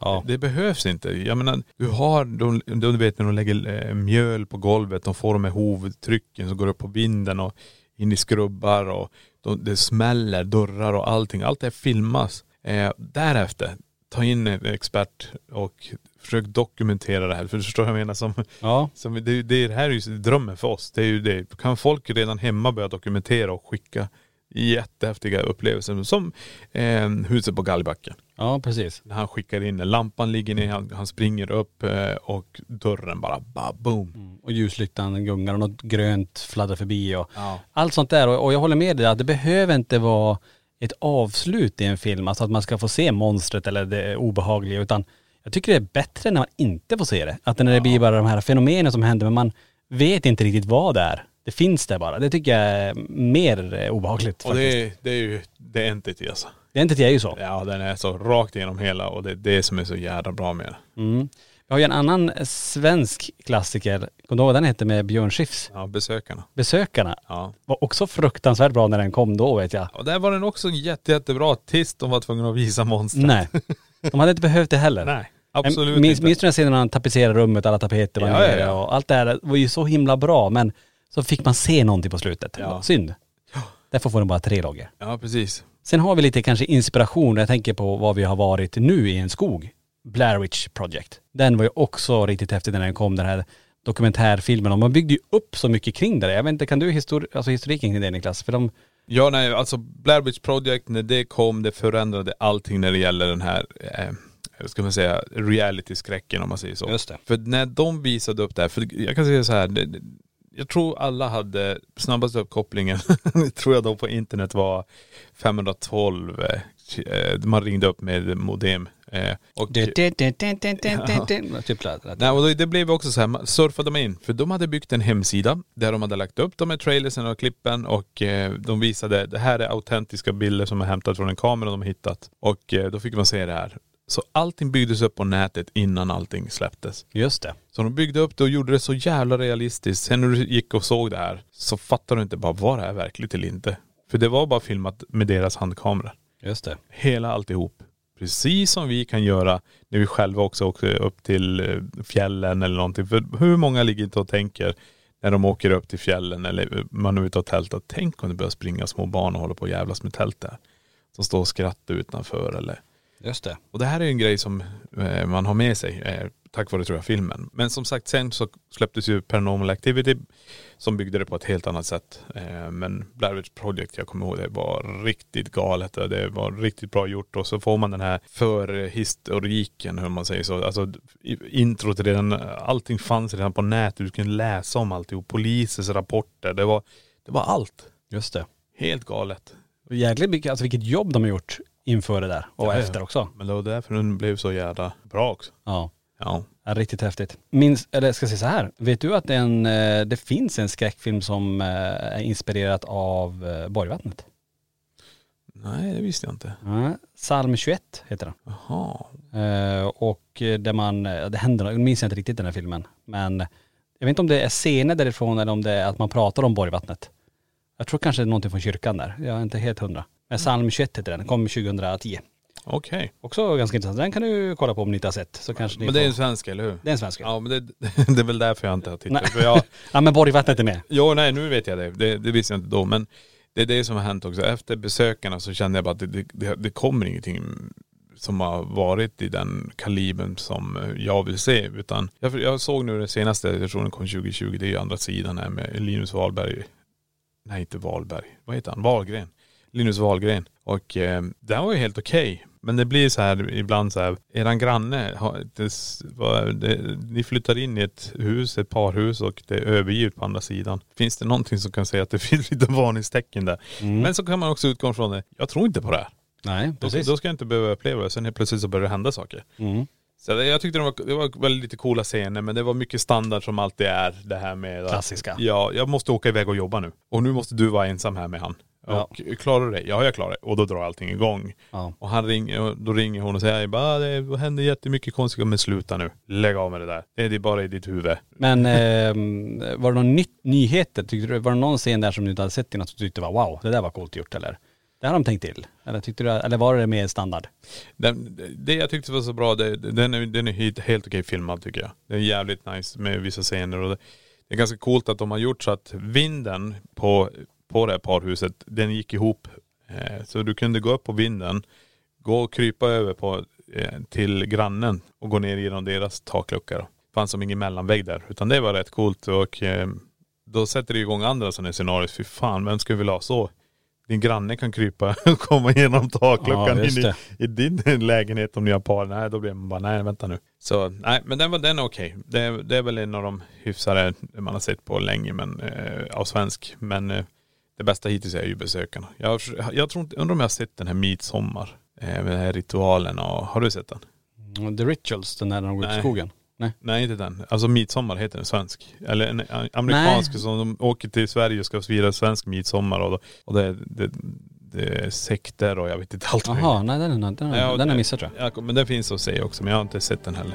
Ja. Det behövs inte. Jag menar, du har, de, du vet när de lägger eh, mjöl på golvet, de får de här hovtrycken som går upp på vinden och in i skrubbar och de, det smäller dörrar och allting. Allt det här filmas. Eh, därefter, ta in en expert och försök dokumentera det här. För du förstår vad jag menar? Som, Ja. som det, det här är ju drömmen för oss. Det är ju det. Kan folk redan hemma börja dokumentera och skicka jättehäftiga upplevelser. Som eh, huset på Galgbacken. ja, precis. När han skickar in. Lampan ligger ner, han, han springer upp eh, och dörren bara ba, boom. Mm. Och ljuslyktan gungar och något grönt fladdrar förbi och Ja. allt sånt där. Och, och jag håller med dig att det behöver inte vara ett avslut i en film, alltså att man ska få se monstret eller det obehagliga, utan jag tycker det är bättre när man inte får se det. Att när det blir bara de här fenomenen som händer, men man vet inte riktigt vad det är. Det finns där bara. Det tycker jag är mer eh, obehagligt Och faktiskt. det, är- det är ju, det är entity alltså. Det är inte är ju så. Ja den är så rakt igenom hela och det är det som är så jävla bra med det. Mm. Vi har ju en annan svensk klassiker, kommer du ihåg vad den hette med Björn Skifs? Ja besökarna. Besökarna. Ja. Var också fruktansvärt bra när den kom då vet jag. Och där var den också jätte, jättebra tills de var tvungna att visa monstret. Nej. De hade inte behövt det heller. Nej. Absolut minns, inte. minns du den scenen när han tapetserar rummet, alla tapeter var Ja, nere ja, ja. och allt det här var ju så himla bra men så fick man se någonting på slutet. Ja. Synd. Därför får den bara tre lager. Ja precis. Sen har vi lite kanske inspiration, jag tänker på vad vi har varit nu i en skog. Blair Witch Project. Den var ju också riktigt häftig när den kom, den här dokumentärfilmen. Och man byggde ju upp så mycket kring det. Jag vet inte, kan du histori- alltså historiken kring det Niklas? För de, Ja nej alltså Blair Witch Project när det kom det förändrade allting när det gäller den här eh, ska man säga, reality-skräcken om man säger så. Just det. För när de visade upp det här, för jag kan säga så här, jag tror alla hade snabbaste uppkopplingen, tror jag då på internet var 512, eh, man ringde upp med modem. Eh, och, så här. Nej, och det blev också så här, surfade man in. För de hade byggt en hemsida där de hade lagt upp de här trailersen och klippen och eh, de visade, det här är autentiska bilder som är hämtat från en kamera de har hittat. Och eh, då fick man se det här. Så allting byggdes upp på nätet innan allting släpptes. Just det. Så de byggde upp det och gjorde det så jävla realistiskt. Sen när du gick och såg det här så fattade du inte bara var det här verkligt eller inte. För det var bara filmat med deras handkamera. Just det. Hela alltihop. Precis som vi kan göra när vi själva också åker upp till eh, fjällen eller någonting. För hur många ligger inte och tänker när de åker upp till fjällen eller man är ute och tältar. Tänk om det börjar springa små barn och hålla på och jävlas med tält där. Som står och skrattar utanför eller Just det. och det här är en grej som eh, man har med sig eh, tack vare tror jag filmen. Men som sagt sen så släpptes ju Paranormal Activity som byggde det på ett helt annat sätt. Eh, men Blair Witch Project, jag kommer ihåg det var riktigt galet och det var riktigt bra gjort och så får man den här förhistoriken hur man säger så. Alltså introt redan, allting fanns redan på nätet, du kunde läsa om alltihop. Polisens rapporter, det var, det var allt. Just det. Helt galet. Jäkligt mycket, alltså vilket jobb de har gjort inför det där och Ja, efter också. Men det var därför den blev så jävla bra också. Ja. Ja. Ja, riktigt häftigt. Minns, eller ska jag säga så här, vet du att det, en, eh, det finns en skräckfilm som eh, är inspirerat av eh, Borgvattnet? Nej det visste jag inte. Ja, Psalm 21 heter den. Jaha. Eh, och där man, det händer, jag minns inte riktigt den här filmen, men jag vet inte om det är scener därifrån eller om det är att man pratar om Borgvattnet. Jag tror kanske det är någonting från kyrkan där, jag är inte helt hundra. Men Psalm 21 heter den, kom 2010. Okej. Också ganska intressant. Den kan du kolla på om ni inte har sett. Så kanske ni Men det är en får... svensk eller hur? det är en svensk. Ja men det, det är väl därför jag inte har tittat. Nej. För jag, Ja men Borgvattnet är med. jo nej nu vet jag det. det. Det visste jag inte då. Men det är det som har hänt också. Efter besökarna så kände jag bara att det, det, det, det kommer ingenting som har varit i den kalibern som jag vill se. Utan jag, jag såg nu den senaste, jag tror den kom 2020, det är ju andra sidan här med Linus Wahlberg. Nej inte Wahlberg, vad heter han? Wahlgren. Linus Wahlgren. Och eh, den var ju helt okej. Men det blir så här ibland så här, eran granne, har- det, det, ni flyttar in i ett hus, ett parhus och det är övergivet på andra sidan. Finns det någonting som kan säga att det finns lite varningstecken där? Men så kan man också utgå från det, jag tror inte på det här. Nej Då, precis. då ska jag inte behöva uppleva det. Sen helt plötsligt så börjar det hända saker. Mm. Så jag tyckte det var, det var väldigt lite coola scener men det var mycket standard som alltid är det här med att- Klassiska. Ja, jag måste åka iväg och jobba nu. Och nu måste du vara ensam här med han. Ja. Och klarar du det? Ja, jag klarar det. Och då drar allting igång. Ja. Och han ringer, då ringer hon och säger bara, "Ah, det händer jättemycket konstigt, men sluta nu. Lägg av med det där. Det är bara i ditt huvud. Men ehm, var det någon nytt, nyheter? Tyckte du, var det någon scen där som du inte hade sett innan som du tyckte var wow, det där var coolt gjort eller? Det har de tänkt till? Eller tyckte du, eller var det mer standard? Den, det jag tyckte var så bra, det, den är, den är helt, helt okej filmad tycker jag. Det är jävligt nice med vissa scener och det, det är ganska coolt att de har gjort så att vinden på, på det här parhuset, den gick ihop. Eh, så du kunde gå upp på vinden, gå och krypa över på, eh, till grannen och gå ner genom deras taklucka. då. Det fanns som ingen mellanvägg där. Utan det var rätt coolt och eh, då sätter det igång andra sådana scenarier. Fy fan, vem skulle vilja ha så? Din granne kan krypa och komma igenom takluckan Ja, in det. i, i din lägenhet om ni har par. Nej, då blir man bara, nej vänta nu. Så nej, men den var den är okej. Det, är- det är väl en av de hyfsade man har sett på länge, men eh, av svensk. Men eh, det bästa hittills är ju besökarna. Jag, jag tror inte, undrar om jag har sett den här Midsommar. Eh, med den här ritualen och, har du sett den? Mm, The Rituals, den där när de går ut i Nej. skogen? Nej. Nej inte den. Alltså Midsommar heter den svensk. Eller en amerikansk Nej. som de åker till Sverige och ska fira svensk midsommar och, då- och det, det, det är sekter och jag vet inte allt. Jaha, nej den, den, den, Ja, den har missat tror jag. Ja, men den finns att se också men jag har inte sett den heller.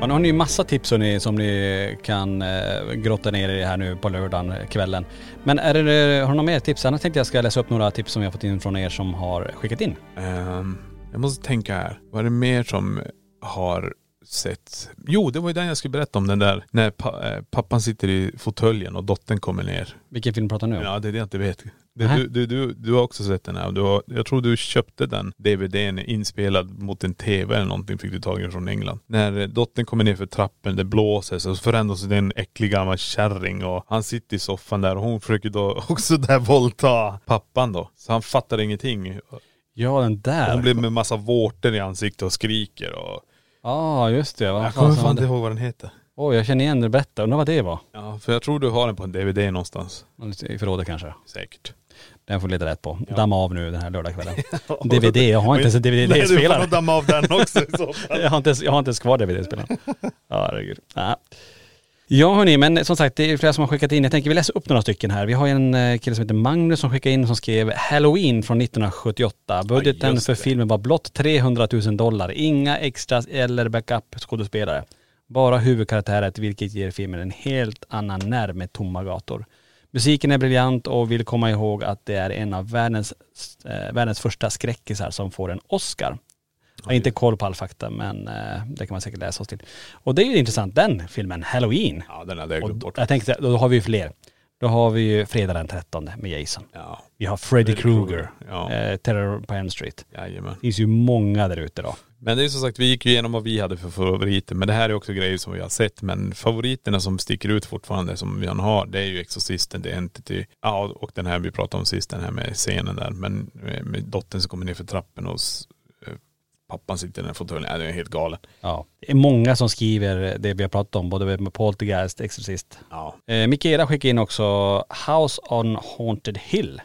Ja, nu har ni ju massa tips hörni, som ni kan eh, grotta ner i här nu på lördagen eh, kvällen. Men är det, har du några mer tips? Annars tänkte jag ska läsa upp några tips som jag fått in från er som har skickat in. Ehm, jag måste tänka här. Vad är det mer som har sett? Jo, det var ju den jag skulle berätta om. Den där när pa, eh, pappan sitter i fåtöljen och dottern kommer ner. Vilken film pratar du nu om? Ja, det är det jag inte vet. Du, du, du, du har också sett den här. Du har, jag tror du köpte den DVDn inspelad mot en TV eller någonting fick du tag i från England. När eh, dottern kommer ner för trappen, det blåser så förändras det en äcklig gammal kärring och han sitter i soffan där och hon försöker då också där våldta pappan då. Så han fattar ingenting. Ja den där. Hon blir med massa vårtor i ansiktet och skriker och.. Ja just det. Vad Jag kommer fan inte ihåg vad den heter. Oj, jag känner igen det bättre. Undrar vad det var? Ja, för jag tror du har den på en DVD någonstans. I förrådet kanske. Säkert. Den får vi leta rätt på. Damma av nu den här lördagskvällen. DVD, jag har inte ens en Nej, du får DVD-spelare. damma av den också i så fall. jag, har inte jag har inte ens kvar DVD-spelaren. Ja, herregud. Ja. Ja hörni, men som sagt det är flera som har skickat in. Jag tänker vi läser upp några stycken här. Vi har en eh, kille som heter Magnus som skickade in som skrev Halloween från 1978. Budgeten just för filmen var blott 300 000 dollar. Inga extras eller backup skådespelare. Bara huvudkaraktäret vilket ger filmen en helt annan nerv med tomma gator. Musiken är briljant och vill komma ihåg att det är en av världens, eh, världens första skräckisar som får en Oscar. Jag har inte koll på all fakta men eh, det kan man säkert läsa oss till. Och det är ju intressant, den filmen, Halloween. Ja, den hade jag glömt bort. jag tänkte, då har vi ju fler. Då har vi ju fredag den 13 med Jason. Ja, Vi har Freddy Freddy Krueger, ja. eh, Terror på Elm Street. jajamän. Det finns ju många där ute då. Men det är som sagt, vi gick ju igenom vad vi hade för favoriter. Men det här är också grejer som vi har sett. Men favoriterna som sticker ut fortfarande som vi har, det är ju Exorcisten, The Entity. Ja, och den här vi pratade om sist, den här med scenen där. Men med, dottern som kommer ner för trappen och eh, pappan sitter i den här fåtöljen. Ja, det är helt galen. Ja. Det är många som skriver det vi har pratat om, både med Poltergeist, Exorcist. Ja. Eh, Mikaela skickade in också House on Haunted Hill.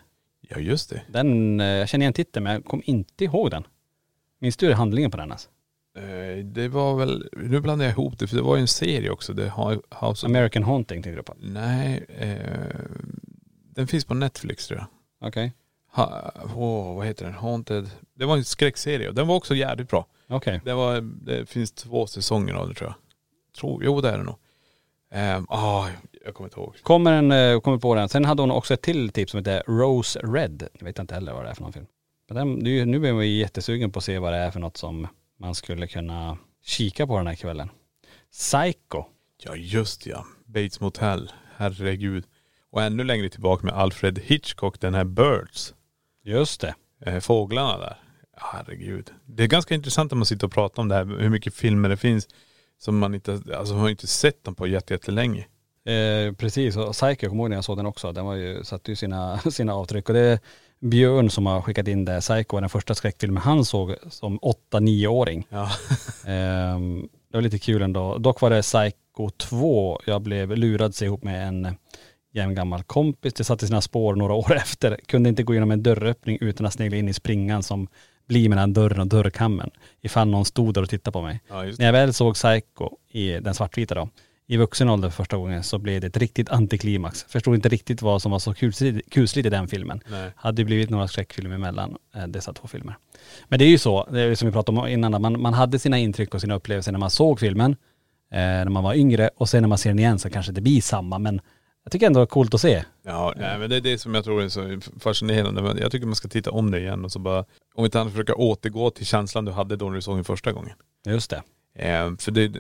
Ja, just det. Den, eh, jag känner igen titeln men jag kom inte ihåg den. Minns du handlingen på den alltså? Eh, Det var väl, nu blandar jag ihop det för det var ju en serie också. Det har House of... American Haunting tänkte du på? Nej, eh, den finns på Netflix tror jag. Okej. Ha, åh, vad heter den? Haunted. Det var en skräckserie och den var också jävligt bra. Okej. Det, var, det finns två säsonger av det tror jag. Tror, jo det är det nog. Ehm, ah, jag kommer inte ihåg. Kommer, en, eh, kommer på den. Sen hade hon också ett till tips som heter Rose Red. Jag vet inte heller vad det är för någon film. Den, det är nu är jättesugen på att se vad det är för något som man skulle kunna kika på den här kvällen. Psycho. Ja just ja. Bates Motel. Herregud. Och ännu längre tillbaka med Alfred Hitchcock, den här Birds. Just det. Eh, fåglarna där. Herregud. Det är ganska intressant när man sitter och pratar om det här, hur mycket filmer det finns som man inte, alltså man har inte sett dem på jätte- jättelänge. Eh, precis, och Psycho, jag kommer ihåg när jag såg den också. Den var ju, satte ju sina, sina avtryck. Och det Björn som har skickat in det. Psycho den första skräckfilmen han såg som 8-9-åring. Ja. Ehm, det var lite kul ändå. Dock var det Psycho 2. Jag blev lurad sig ihop med en jämn gammal kompis. Det satte sina spår några år efter. Kunde inte gå igenom en dörröppning utan att snegla in i springan som blir mellan dörren och dörrkammen. Ifall någon stod där och tittade på mig. Ja, När jag väl såg Psycho i den svartvita då, i vuxen ålder för första gången så blev det ett riktigt antiklimax. Förstod inte riktigt vad som var så kusligt, kusligt i den filmen. Nej. Hade ju blivit några skräckfilmer mellan eh, dessa två filmer. Men det är ju så, det är som vi pratade om innan, man, man hade sina intryck och sina upplevelser när man såg filmen, eh, när man var yngre och sen när man ser den igen så kanske det blir samma men jag tycker ändå det är coolt att se. Ja, nej, men det är det som jag tror är så fascinerande. Men Jag tycker man ska titta om det igen och så bara, om inte annat försöka återgå till känslan du hade då när du såg den första gången. Just det. Eh, för det,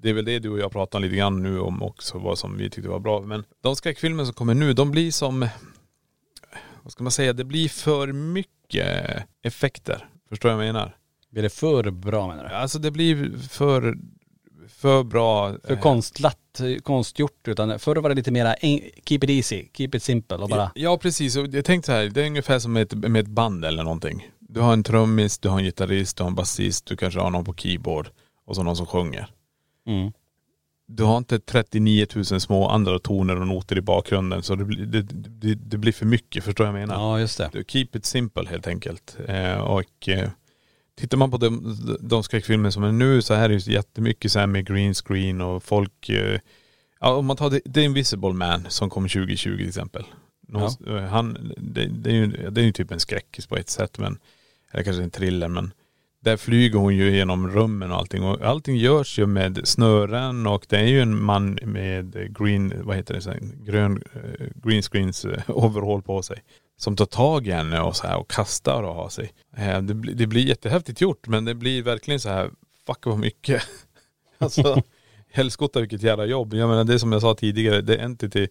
det är väl det du och jag pratar lite grann nu om också, vad som vi tyckte var bra. Men de skräckfilmer som kommer nu, de blir som, vad ska man säga, det blir för mycket effekter. Förstår du vad jag menar? Blir det för bra menar du? Alltså det blir för, för bra. För eh, konstlat, konstgjort utan förr var det lite mera keep it easy, keep it simple och bara Ja precis, och jag tänkte så här, det är ungefär som med ett, med ett band eller någonting. Du har en trummis, du har en gitarrist, du har en basist, du kanske har någon på keyboard och så någon som sjunger. Mm. Du har inte 39 000 små andra toner och noter i bakgrunden så det, blir- det, det, det blir för mycket, förstår jag vad jag menar? Ja just det. Du, Keep it simple helt enkelt. Eh, och eh, tittar man på de, de skräckfilmer som är nu så här är det ju jättemycket så här med green screen och folk, eh, ja om man tar The, The Invisible Man som kom 2020 till exempel. Någon, eh, han, det, det, är ju, det är ju typ en skräckis på ett sätt men, eller kanske en thriller men där flyger hon ju genom rummen och allting och allting görs ju med snören och det är ju en man med green, vad heter det, här, grön eh, green screens eh, overall på sig. Som tar tag i henne och så här och kastar och har sig. Eh, Det, blir- det blir jättehäftigt gjort men det blir verkligen så här, fuck vad mycket. alltså helskotta vilket jävla jobb. Jag menar det som jag sa tidigare, det är entity,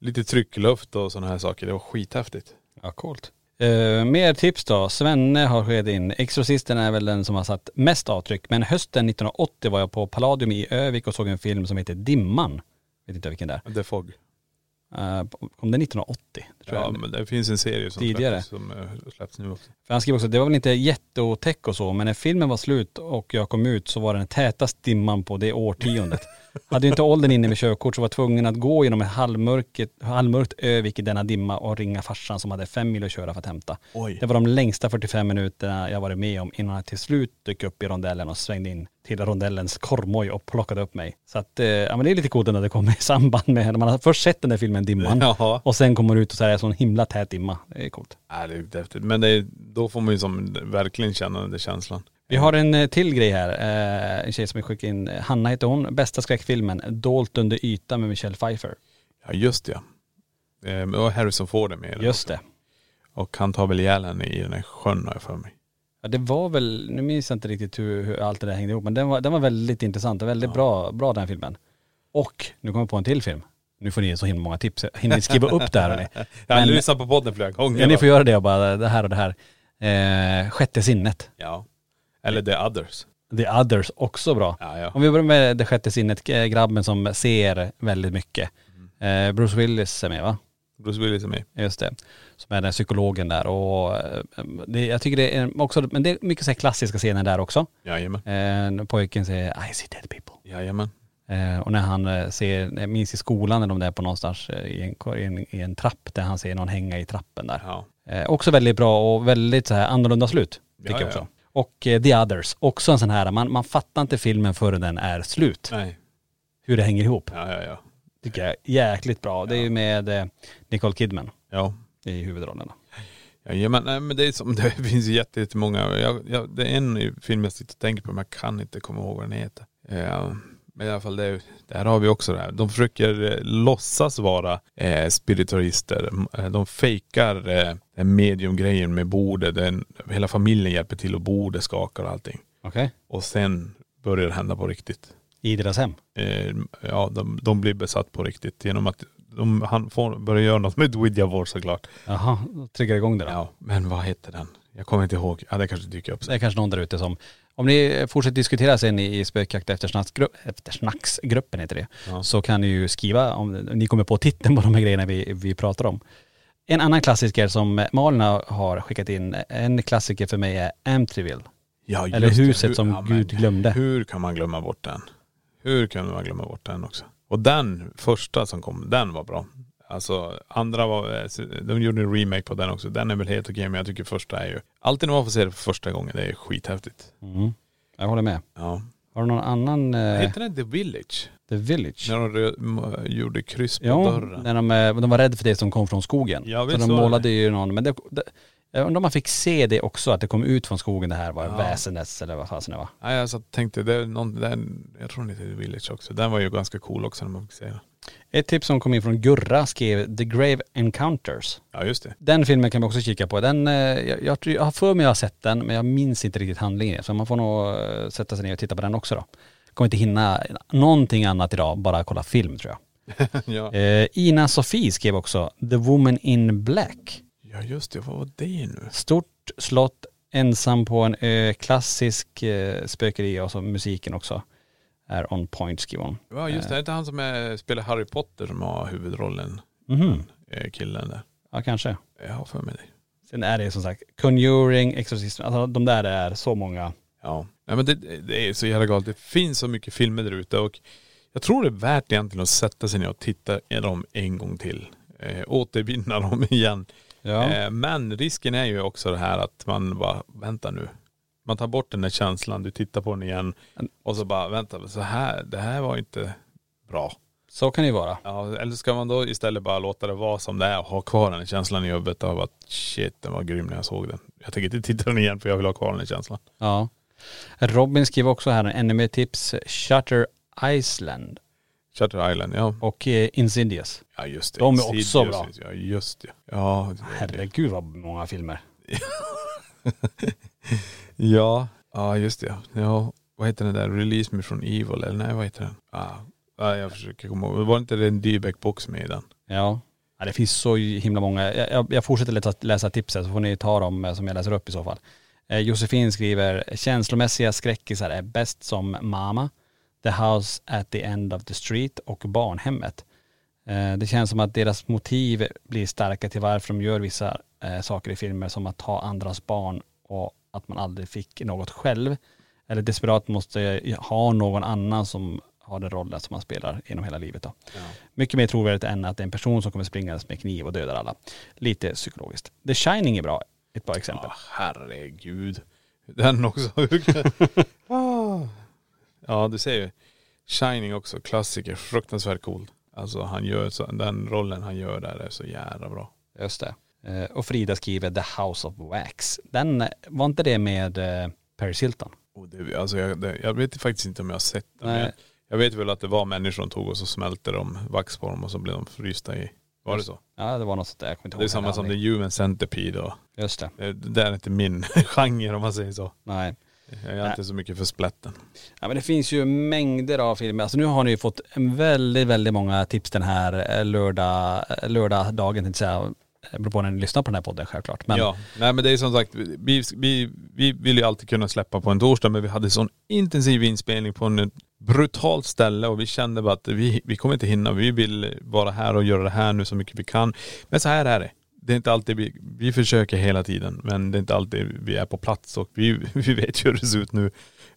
lite tryckluft och sådana här saker. Det var skithäftigt. Ja, coolt. Uh, mer tips då. Svenne har sked in. Exorcisten är väl den som har satt mest avtryck. Men hösten 1980 var jag på Palladium i Övik och såg en film som heter Dimman. Vet inte vilken det är. The Fog. Eh, kom den 1980? Det tror Ja jag. men det finns en serie som Tidigare. släpps, som eh, släpps nu också. För han skriver också det var väl inte jätteotäck och så, men när filmen var slut och jag kom ut så var den tätaste dimman på det årtiondet. Hade inte åldern inne med körkort så var jag tvungen att gå genom ett halvmörkt, halvmörkt Övik i denna dimma och ringa farsan som hade fem mil att köra för att hämta. Oj. Det var de längsta 45 minuterna jag varit med om innan jag till slut dök upp i rondellen och svängde in till rondellens kormoj och plockade upp mig. Så att, eh, ja men det är lite coolt när det kommer i samband med, när man har först sett den där filmen Dimman Ja. och sen kommer ut och så är det en sån himla tät dimma. Det är coolt. Ja, det är häftigt. Men det är, då får man ju som verkligen känna den där känslan. Vi har en eh, till grej här, eh, en tjej som vi skickade in, Hanna heter hon, bästa skräckfilmen, Dolt under ytan med Michelle Pfeiffer. Ja just ja. Ehm, och Harrison Ford är med i den Just också. det. Och han tar väl ihjäl henne i den här sjön har jag för mig. Ja, det var väl, nu minns jag inte riktigt hur, hur allt det där hängde ihop, men den var, den var väldigt intressant och väldigt bra, bra den här filmen. Och nu kommer jag på en till film. Nu får ni så himla många tips, hinner ni skriva upp det här hörni? Jag lyssnat på podden flera gånger. Ja, ni får göra det och bara det här och det här. Eh, sjätte sinnet. Ja. Eller The Others. The Others, också bra. Ja, ja. Om vi börjar med det sjätte sinnet, eh, grabben som ser väldigt mycket. Mm. Eh, Bruce Willis är med va? Bruce Willis är med. Just det. Som är den psykologen där och eh, det, jag tycker det är också, men det är mycket så här klassiska scener där också. Jajamän. Eh, när pojken säger I see dead people. Jajamän. Eh, och när han eh, ser, jag minns i skolan när de är på någonstans eh, i en, i en, i en trapp där han ser någon hänga i trappen där. Ja. Eh, också väldigt bra och väldigt så här annorlunda slut. Tycker Ja, jag ja, också. ja. Och eh, The Others, också en sån här, man, man fattar inte filmen förrän den är slut. Nej. Hur det hänger ihop. Ja, ja, ja. Tycker jag är jäkligt bra. Det är ju med eh, Nicole Kidman Ja. i huvudrollerna. Jajamän, nej men det är som, det finns ju jätte- jättemånga. Jag, jag, det är en film jag sitter och tänker på men jag kan inte komma ihåg vad den heter. Ja, men i alla fall det, där har vi också det här. De försöker eh, låtsas vara eh, spiritualister. Eh, De fejkar eh, den mediumgrejen med bordet. Den, hela familjen hjälper till och bordet skakar och allting. Okej. Och sen börjar det hända på riktigt. I deras hem. Eh, ja, de, de blir besatt på riktigt genom att de, han får börja göra något med ett Ouija-board såklart. Jaha, då triggar igång det då. Ja, men vad heter den? Jag kommer inte ihåg. Ja, det kanske dyker upp Det sen. är kanske någon där ute som, om ni fortsätter diskutera sen i i spökjakt eftersnacksgrupp, eftersnacksgruppen heter det, Ja. så kan ni ju skriva om ni kommer på titeln på de här grejerna vi, vi pratar om. En annan klassiker som Malin har skickat in, en klassiker för mig är Amityville. Ja, Eller det. huset Hur- som ja, Gud glömde. Hur kan man glömma bort den? Hur kan man glömma bort den också? Och den första som kom, den var bra. Alltså andra var, eh, de gjorde en remake på den också. Den är väl helt okej men jag tycker första är ju, alltid när man får se det för första gången, det är skithäftigt. Mm. Jag håller med. Ja. Har du någon annan, eh, Heter den The Village? The Village? När de gjorde kryss på Ja, dörren. när de, eh, de var rädda för det som kom från skogen. Ja, så de var det. målade ju någon, men det, det, jag undrar om man fick se det också, att det kom ut från skogen det här var Ja. väsendes eller vad fasen det var. Nej satt, tänkte, det är någon, den, jag tror den heter The Village också. Den var ju ganska cool också när man fick se den. Ett tips som kom in från Gurra skrev The Grave Encounters. Ja just det. Den filmen kan vi också kika på. Den, eh, jag, jag, jag har för mig att jag har sett den men jag minns inte riktigt handlingen. Så man får nog eh, sätta sig ner och titta på den också då. Kommer inte hinna någonting annat idag, bara kolla film tror jag. ja. Eh, Ina Sofie skrev också The Woman in Black. Ja just det, vad var det nu? Stort slott, ensam på en ö, klassisk eh, spökeri och så musiken också är on point skriver hon. Ja just det, det är inte han som är, spelar Harry Potter som har huvudrollen. Mhm. eh, Killen där. Ja kanske. Jag har för mig det. Sen är det som sagt Conjuring, Exorcism, alltså de där är så många. Ja. Nej men det, det är så jävla galet. Det finns så mycket filmer där ute och jag tror det är värt egentligen att sätta sig ner och titta i dem en gång till. Eh, återvinna dem igen. Ja. Eh, men risken är ju också det här att man bara, vänta nu. Man tar bort den där känslan, du tittar på den igen och så bara, vänta, så här, det här var inte bra. Så kan det ju vara. Ja, eller ska man då istället bara låta det vara som det är och ha kvar den känslan i huvudet av att shit, den var grym när jag såg den. Jag tänker inte titta den igen för jag vill ha kvar den känslan. Ja. Robin skriver också här en ännu mer tips. Shutter Island Shutter Island, ja. och eh, Insidious. Ja just det. De är också bra. Ja just det. Ja. Herregud vad många filmer. Ja. Ja just det. Ja. Vad heter den där? Release Me from Evil eller nej vad heter den? Ja. ja jag försöker komma ihåg. Var inte det en Dybeck-box med i den? Ja. ja. Det finns så himla många. Jag, jag, jag fortsätter läsa, läsa tipset så får ni ta dem eh, som jag läser upp i så fall. Eh, Josefin skriver, känslomässiga skräckisar är bäst som Mama, The House at the End of the Street och Barnhemmet. Eh, det känns som att deras motiv blir starka till varför de gör vissa eh, saker i filmer som att ta andras barn och att man aldrig fick något själv. Eller desperat måste ha någon annan som har den rollen som man spelar genom hela livet då. Mycket mer trovärdigt än att det är en person som kommer springandes med kniv och dödar alla. Lite psykologiskt. The Shining är bra, ett bra exempel. Ja, herregud. Den också. Ja, du ser ju. Shining också, klassiker. Fruktansvärt cool. Alltså han gör så, den rollen han gör där är så jävla bra. Just det. Eh, Och Frida skriver The House of Wax. Den, eh, var inte det med eh, Paris Hilton? Och det, alltså jag, det, jag vet faktiskt inte om jag har sett den. men Nej. Jag, jag vet väl att det var människor som tog och så smälte de vax på dem och så blev de frysta i. Var det så? Ja det var något sånt där, jag kommer inte ihåg. Det är samma som. The Human Centipede och Just det. det, det där är inte min genre om man säger så. Nej. Jag är inte så mycket för splätten. Ja men det finns ju mängder av filmer. Alltså nu har ni ju fått väldigt, väldigt många tips den här eh, lördag, eh, lördagdagen tänkte jag beror på när ni lyssnar på den här podden självklart. Men Ja, nej men det är som sagt, vi, vi, vi vill ju alltid kunna släppa på en torsdag men vi hade sån intensiv inspelning på en brutalt ställe och vi kände bara att vi, vi kommer inte hinna. Vi vill vara här och göra det här nu så mycket vi kan. Men så här är det. Det är inte alltid vi, vi försöker hela tiden men det är inte alltid vi är på plats och vi, vi vet ju hur det ser ut nu.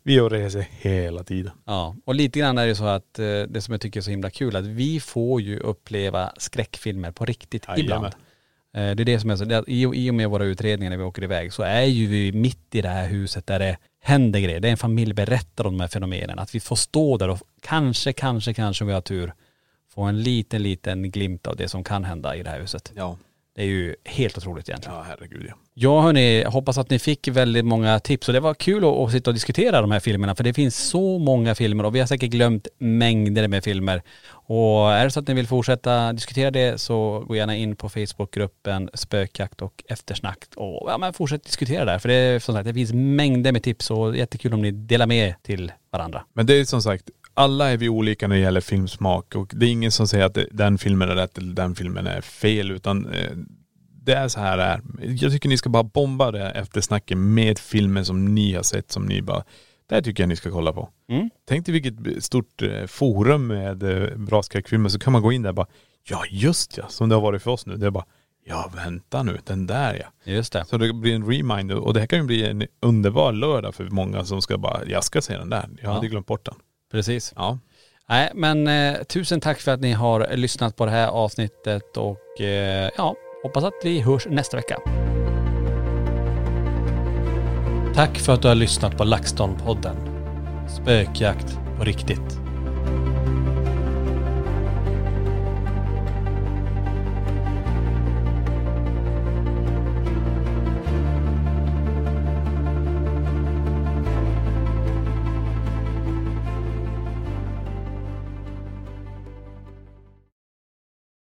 Vi är och reser hela tiden. Ja, och lite grann är det så att eh, det som jag tycker är så himla kul att vi får ju uppleva skräckfilmer på riktigt Jajamän. ibland. Eh, Det är det som är så, det är i och med våra utredningar när vi åker iväg så är ju vi mitt i det här huset där det händer grejer. Det är en familj berättar om de här fenomenen. Att vi får stå där och kanske, kanske, kanske om vi har tur få en liten, liten glimt av det som kan hända i det här huset. Ja. Det är ju helt otroligt egentligen. Ja herregud ja. Ja hörni, jag hoppas att ni fick väldigt många tips och det var kul att, att sitta och diskutera de här filmerna för det finns så många filmer och vi har säkert glömt mängder med filmer. Och är det så att ni vill fortsätta diskutera det så gå gärna in på Facebookgruppen Spökjakt och eftersnack och ja, men fortsätt diskutera där för det är som sagt det finns mängder med tips och jättekul om ni delar med till varandra. Men det är som sagt, alla är vi olika när det gäller filmsmak och det är ingen som säger att den filmen är rätt eller den filmen är fel utan eh, det är så här det är. Jag tycker ni ska bara bomba det efter snacken med filmen som ni har sett som ni bara, det här tycker jag ni ska kolla på. Mm. Tänk dig vilket stort eh, forum med eh, bra skräckfilmer så kan man gå in där och bara, ja just ja, som det har varit för oss nu. Det är bara, ja vänta nu, den där ja. Just det. Så det blir en reminder och det här kan ju bli en underbar lördag för många som ska bara, jag ska se den där. Jag Ja. hade glömt bort den. Precis. Ja. Nej men eh, tusen tack för att ni har lyssnat på det här avsnittet och eh, ja, hoppas att vi hörs nästa vecka. Tack för att du har lyssnat på LaxTon-podden. Spökjakt på riktigt.